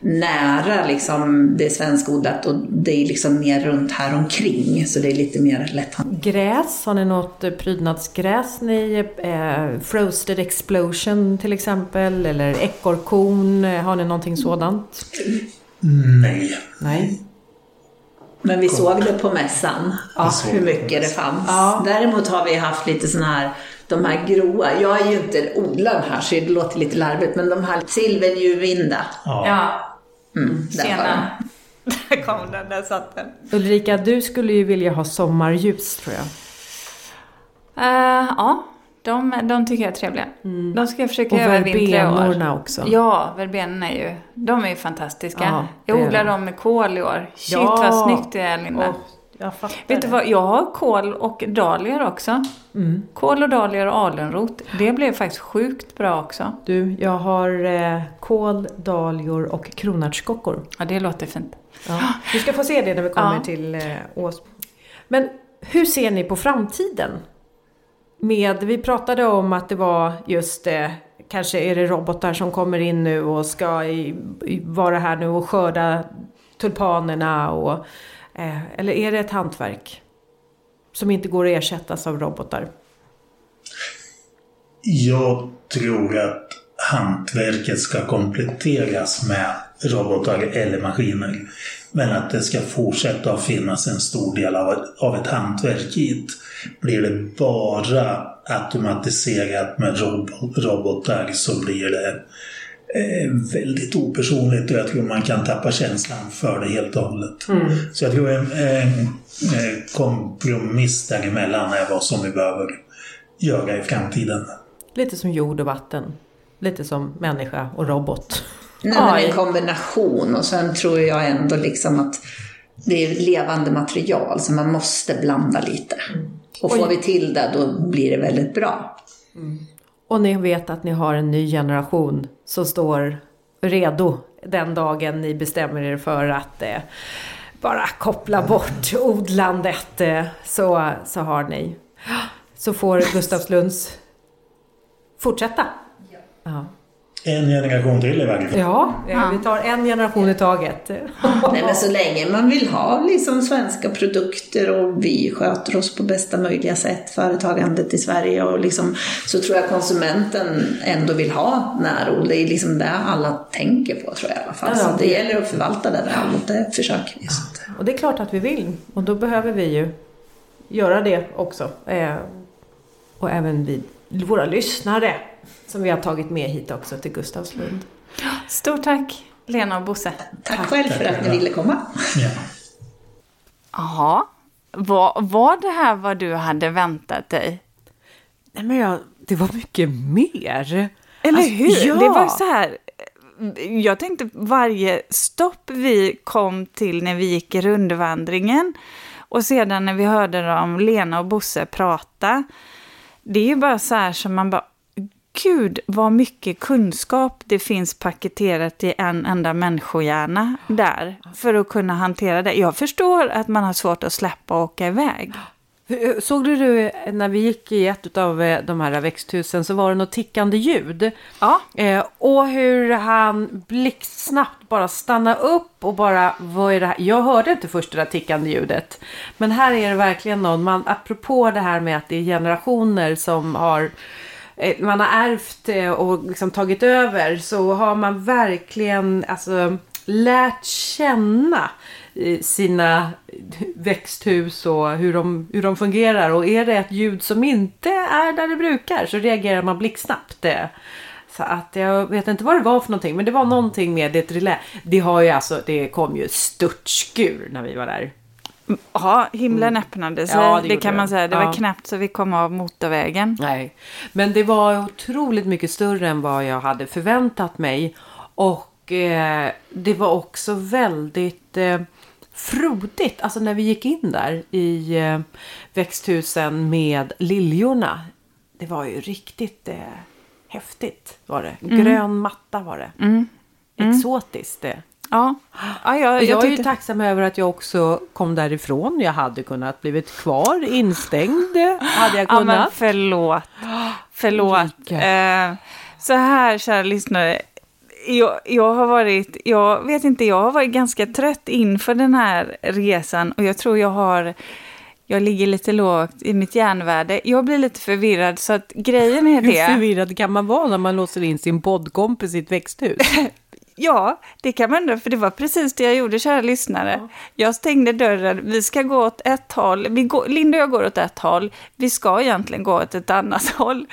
[SPEAKER 3] nära liksom det svenskodlat och det är liksom mer runt här omkring så det är lite mer lätt
[SPEAKER 2] Gräs, har ni något eh, prydnadsgräs ni? Eh, Frosted Explosion till exempel, eller ekorrkorn, eh, har ni någonting sådant?
[SPEAKER 4] Nej.
[SPEAKER 2] Nej.
[SPEAKER 3] Men vi såg det på mässan,
[SPEAKER 4] såg
[SPEAKER 3] hur mycket det fanns.
[SPEAKER 2] Ja.
[SPEAKER 3] Däremot har vi haft lite sådana här, de här gråa, jag är ju inte odlad här så det låter lite larvigt, men de här silverljuvvinda.
[SPEAKER 4] Ja.
[SPEAKER 1] Ja,
[SPEAKER 3] Mm,
[SPEAKER 1] tjena. Där kom den, där satt den.
[SPEAKER 2] Ulrika, du skulle ju vilja ha sommarljus tror jag.
[SPEAKER 1] Eh, ja, de, de tycker jag är trevliga. De ska jag försöka
[SPEAKER 2] Och
[SPEAKER 1] övervintra i år.
[SPEAKER 2] verbenorna också.
[SPEAKER 1] Ja, verbenorna är ju, de är ju fantastiska.
[SPEAKER 2] Ja,
[SPEAKER 1] jag odlar
[SPEAKER 2] de.
[SPEAKER 1] dem med kål i år. Shit
[SPEAKER 2] Ja.
[SPEAKER 1] vad snyggt det är Linda.
[SPEAKER 2] Åh, jag fattar
[SPEAKER 1] Vet du
[SPEAKER 2] det.
[SPEAKER 1] vad, jag har kål och dahlior också.
[SPEAKER 2] Mm.
[SPEAKER 1] Kål och dahlior och alunrot. Det blev faktiskt sjukt bra också.
[SPEAKER 2] Du, jag har eh, kål, dahlior och kronärtskockor.
[SPEAKER 1] Ja, det låter fint.
[SPEAKER 2] Ja. Du ska få se det när vi kommer
[SPEAKER 1] Ja.
[SPEAKER 2] till eh, Ås. Men hur ser ni på framtiden? Med, vi pratade om att det var just eh, kanske är det robotar som kommer in nu och ska i, i, vara här nu och skörda tulpanerna och Eh, eller är det ett hantverk som inte går att ersättas av robotar?
[SPEAKER 4] Jag tror att hantverket ska kompletteras med robotar eller maskiner. Men att det ska fortsätta att finnas en stor del av, av ett hantverk i. Blir det bara automatiserat med rob robotar så blir det eh, väldigt opersonligt och jag tror man kan tappa känslan för det helt och hållet. Så jag tror en, en, en kompromiss däremellan är vad som vi behöver göra i framtiden.
[SPEAKER 2] Lite som jord och vatten. Lite som människa och robot.
[SPEAKER 3] Nej, men
[SPEAKER 1] Oj.
[SPEAKER 3] en kombination och sen tror jag ändå liksom att det är levande material så man måste blanda lite. Och får vi till det då blir det väldigt bra.
[SPEAKER 2] Och ni vet att ni har en ny generation som står redo den dagen ni bestämmer er för att eh, bara koppla bort odlandet. Eh, så, så har ni. Så får Gustavslunds fortsätta. Ja,
[SPEAKER 4] En generation till i varje fall.
[SPEAKER 2] ja, ja vi tar en generation i taget.
[SPEAKER 3] Nej, men så länge man vill ha liksom svenska produkter och vi sköter oss på bästa möjliga sätt, företagandet i Sverige och liksom, så tror jag konsumenten ändå vill ha närodlat. Det är liksom det alla tänker på tror jag i alla fall.
[SPEAKER 2] Ja,
[SPEAKER 3] så
[SPEAKER 2] det-
[SPEAKER 3] gäller att förvalta det där och det försöker vi.
[SPEAKER 2] Och det är klart att vi vill. Och då behöver vi ju göra det också. Eh, och även vi, våra lyssnare som vi har tagit med hit också till Gustavslund.
[SPEAKER 1] Stort tack Lena och Bosse.
[SPEAKER 3] Tack själv för att ni ville komma.
[SPEAKER 4] Ja.
[SPEAKER 1] Jaha, var, var det här vad du hade väntat dig?
[SPEAKER 2] Nej men jag, det var mycket mer.
[SPEAKER 1] Eller
[SPEAKER 2] Alltså,
[SPEAKER 1] hur?
[SPEAKER 2] ja.
[SPEAKER 1] Det var så här. Jag tänkte varje stopp vi kom till när vi gick i rundvandringen och sedan när vi hörde dem, Lena och Bosse, prata. Det är ju bara så här som man bara, gud vad mycket kunskap det finns paketerat i en enda människohjärna där för att kunna hantera det. Jag förstår att man har svårt att släppa och åka iväg.
[SPEAKER 2] Såg du, du när vi gick i ett av eh, de här växthusen så var det något tickande ljud.
[SPEAKER 1] Ja,
[SPEAKER 2] Eh, och hur han blixtsnabbt bara stannar upp och bara, vad är det här? Jag hörde inte först det där tickande ljudet. Men här är det verkligen någon, man, apropå det här med att det är generationer som har Eh, man har ärvt eh, och liksom tagit över så har man verkligen alltså, lärt känna eh, sina växthus och hur de, hur de fungerar. Och är det ett ljud som inte är där det brukar så reagerar man blixtsnabbt. Så att jag vet inte vad det var för någonting, men det var någonting med det relä. Det har ju alltså, det kom ju störtskur när vi var där
[SPEAKER 1] ja himlen öppnade sig,
[SPEAKER 2] Ja, det
[SPEAKER 1] det, kan man säga. Det
[SPEAKER 2] Ja.
[SPEAKER 1] var knappt så vi kom av motorvägen.
[SPEAKER 2] Nej, men det var otroligt mycket större än vad jag hade förväntat mig. Och eh, det var också väldigt eh, frodigt. Alltså när vi gick in där i eh, växthusen med liljorna. Det var ju riktigt eh, häftigt var det. Grön matta var det. Exotiskt det.
[SPEAKER 1] Ja, ja jag, jag,
[SPEAKER 2] jag är ju
[SPEAKER 1] tyckte...
[SPEAKER 2] tacksam över att jag också kom därifrån. Jag hade kunnat blivit kvar instängd. Hade jag
[SPEAKER 1] Ja, men
[SPEAKER 2] kunnat.
[SPEAKER 1] förlåt. Förlåt. Eh, så här, kära lyssnare. Jag, jag har varit, jag vet inte, jag har varit ganska trött inför den här resan och jag tror jag har, jag ligger lite lågt i mitt järnvärde. Jag blir lite förvirrad så att grejen är
[SPEAKER 2] Hur
[SPEAKER 1] det.
[SPEAKER 2] förvirrad kan man vara när man låser in sin poddkompis i ett växthus? *laughs*
[SPEAKER 1] Ja, det kan man undra, för det var precis det jag gjorde, kära lyssnare. Jag stängde dörren, vi ska gå åt ett håll, vi går, Linda och jag går åt ett håll, vi ska egentligen gå åt ett annat *laughs* håll.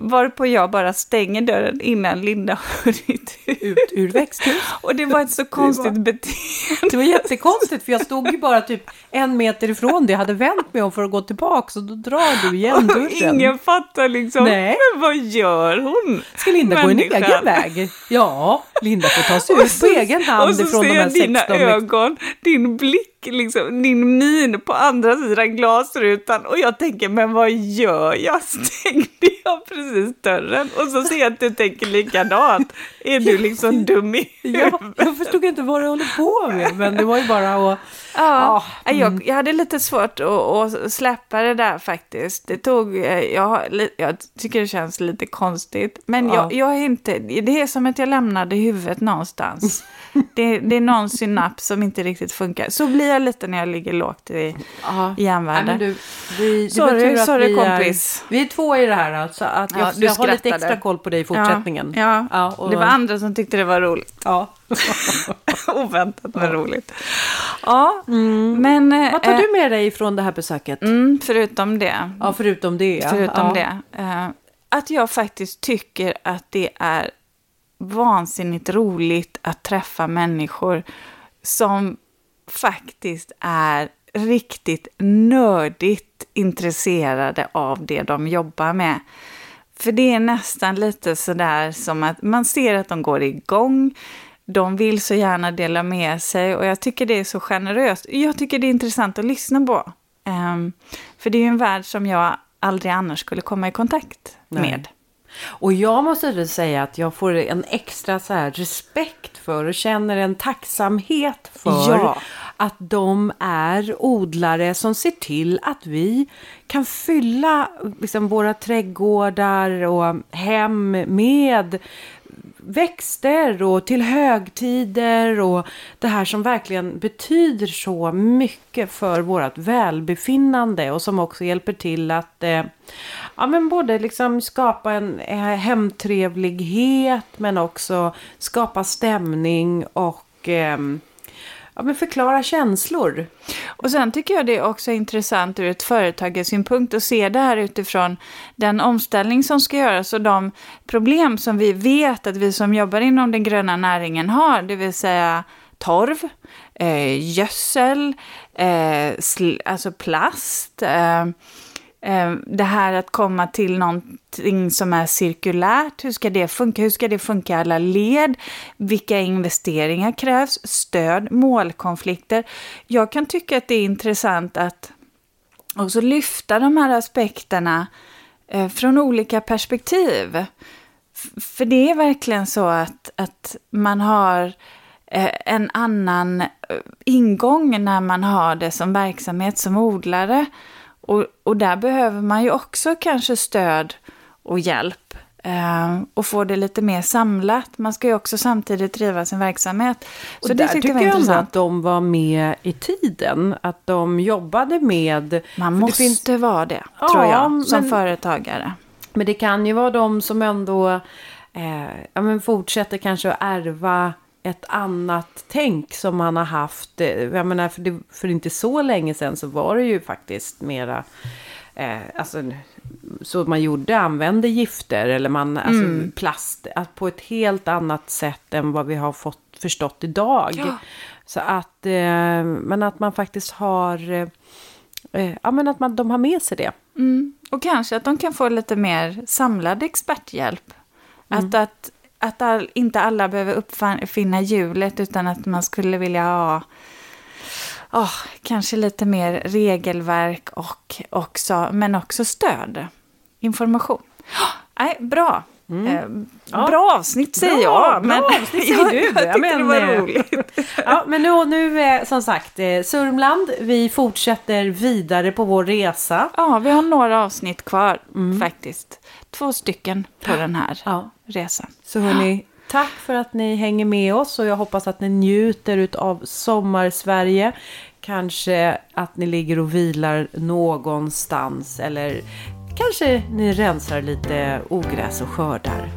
[SPEAKER 1] Varpå jag bara stänger dörren innan Linda har hunnit ut.
[SPEAKER 2] Ur växthus.
[SPEAKER 1] Och det var ett så konstigt beteende.
[SPEAKER 2] Det var jättekonstigt för jag stod ju bara typ en meter ifrån dig. Jag hade vänt mig om för att gå tillbaka och då drar du igen
[SPEAKER 1] Och
[SPEAKER 2] dörren.
[SPEAKER 1] ingen fattar liksom,
[SPEAKER 2] Nej.
[SPEAKER 1] men vad gör hon?
[SPEAKER 2] Ska Linda gå en egen väg? Ja, Linda får ta sig
[SPEAKER 1] Och
[SPEAKER 2] ut på egen hand
[SPEAKER 1] och så
[SPEAKER 2] ifrån
[SPEAKER 1] ser
[SPEAKER 2] de här
[SPEAKER 1] jag dina
[SPEAKER 2] 16 växt-
[SPEAKER 1] ögon, din blick, liksom, din min på andra sidan glasrutan. Och jag tänker, men vad gör jag? Stängde jag precis dörren? Och så ser jag att du tänker likadant. Är du liksom dum i
[SPEAKER 2] Ja,
[SPEAKER 1] huvudet?
[SPEAKER 2] jag förstod inte vad du håller på med, men det var ju bara att...
[SPEAKER 1] Ja,
[SPEAKER 2] Ja,
[SPEAKER 1] jag, jag hade lite svårt att, att släppa det där faktiskt. Det tog, eh, jag, jag tycker det känns lite konstigt. Men
[SPEAKER 2] Ja.
[SPEAKER 1] jag, jag är inte, det är som att jag lämnade huvudet någonstans. *laughs* det, det är någon synaps som inte riktigt funkar. Så blir jag lite när jag ligger lågt i,
[SPEAKER 2] Ja.
[SPEAKER 1] i järnvärlden.
[SPEAKER 2] Nej, men du, vi, det
[SPEAKER 1] Sorry, sorry,
[SPEAKER 2] vi
[SPEAKER 1] kompis.
[SPEAKER 2] Är, vi är två i det här alltså. Att jag,
[SPEAKER 1] Ja,
[SPEAKER 2] jag har lite extra koll på dig i fortsättningen.
[SPEAKER 1] Ja, ja. det var andra som tyckte det var roligt.
[SPEAKER 2] ja. *laughs*
[SPEAKER 1] Oväntat men roligt. Ja, men...
[SPEAKER 2] Mm. Vad tar
[SPEAKER 1] eh,
[SPEAKER 2] du med dig från det här besöket?
[SPEAKER 1] Mm, förutom det.
[SPEAKER 2] Ja, förutom det. ja.
[SPEAKER 1] förutom
[SPEAKER 2] ja.
[SPEAKER 1] det. Eh, att jag faktiskt tycker att det är vansinnigt roligt att träffa människor som faktiskt är riktigt nördigt intresserade av det de jobbar med. För det är nästan lite sådär som att man ser att de går igång, de vill så gärna dela med sig och jag tycker det är så generöst. Jag tycker det är intressant att lyssna på. Ehm, för det är ju en värld som jag aldrig annars skulle komma i kontakt
[SPEAKER 2] Nej.
[SPEAKER 1] med.
[SPEAKER 2] Och jag måste säga att jag får en extra så här respekt för och känner en tacksamhet för
[SPEAKER 1] Ja.
[SPEAKER 2] att de är odlare som ser till att vi kan fylla liksom, våra trädgårdar och hem med växter och till högtider och det här som verkligen betyder så mycket för vårt välbefinnande och som också hjälper till att eh, ja, men både liksom skapa en eh, hemtrevlighet men också skapa stämning och eh, ja, men förklara känslor.
[SPEAKER 1] Och sen tycker jag det är också intressant ur ett företagarsynpunkt att se det här utifrån den omställning som ska göras och de problem som vi vet att vi som jobbar inom den gröna näringen har, det vill säga torv, eh, gödsel, eh, sl- alltså plast, eh, Ehm, det här att komma till någonting som är cirkulärt, hur ska det funka? Hur ska det funka i alla led? Vilka investeringar krävs? Stöd, målkonflikter. Jag kan tycka att det är intressant att också lyfta de här aspekterna eh, från olika perspektiv. För det är verkligen så att, att man har eh, en annan eh, ingång när man har det som verksamhet som odlare. Och, och där behöver man ju också kanske stöd och hjälp. Eh, och få det lite mer samlat. Man ska ju också samtidigt driva sin verksamhet.
[SPEAKER 2] Så där
[SPEAKER 1] det tyckte
[SPEAKER 2] tycker
[SPEAKER 1] jag var
[SPEAKER 2] att de var med i tiden. Att de jobbade med...
[SPEAKER 1] Man
[SPEAKER 2] för det
[SPEAKER 1] måste
[SPEAKER 2] finns-
[SPEAKER 1] vara det,
[SPEAKER 2] Ja,
[SPEAKER 1] tror jag, som
[SPEAKER 2] men-
[SPEAKER 1] företagare.
[SPEAKER 2] Men det kan ju vara de som ändå eh, ja, men fortsätter kanske att ärva ett annat tänk som man har haft. Eh, Jag menar, för, det, för inte så länge sedan så var det ju faktiskt mera... Eh, alltså, så man gjorde, använde gifter eller man, alltså plast, att på ett helt annat sätt än vad vi har fått förstått idag.
[SPEAKER 1] Ja.
[SPEAKER 2] Så att, eh, men att man faktiskt har, eh, eh, ja men att man, de har med sig det.
[SPEAKER 1] Mm. Och kanske att de kan få lite mer samlad experthjälp. Att, att, att all, inte alla behöver uppfinna hjulet utan att man skulle vilja ha åh, kanske lite mer regelverk och också, men också stöd. Information. Nej, bra. Eh,
[SPEAKER 2] Ja.
[SPEAKER 1] Bra avsnitt säger
[SPEAKER 2] Bra,
[SPEAKER 1] jag.
[SPEAKER 2] bra avsnitt *laughs* säger
[SPEAKER 1] jag,
[SPEAKER 2] du.
[SPEAKER 1] Jag
[SPEAKER 2] Ja,
[SPEAKER 1] tyckte
[SPEAKER 2] men,
[SPEAKER 1] det var roligt. *laughs*
[SPEAKER 2] Ja, men nu, nu eh, som sagt, eh, Sörmland, vi fortsätter vidare på vår resa.
[SPEAKER 1] Ja, vi har några avsnitt kvar faktiskt. Två stycken på den här
[SPEAKER 2] Ja.
[SPEAKER 1] Resan.
[SPEAKER 2] Så hörni, *gasps* tack för att ni hänger med oss och jag hoppas att ni njuter av sommar-Sverige. Kanske att ni ligger och vilar någonstans eller kanske ni rensar lite ogräs och skördar.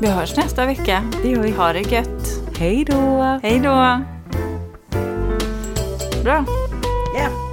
[SPEAKER 1] Vi hörs nästa vecka.
[SPEAKER 5] Det gör vi.
[SPEAKER 1] Ha det gött.
[SPEAKER 5] Hej då!
[SPEAKER 1] Hej då! Bra.
[SPEAKER 2] Då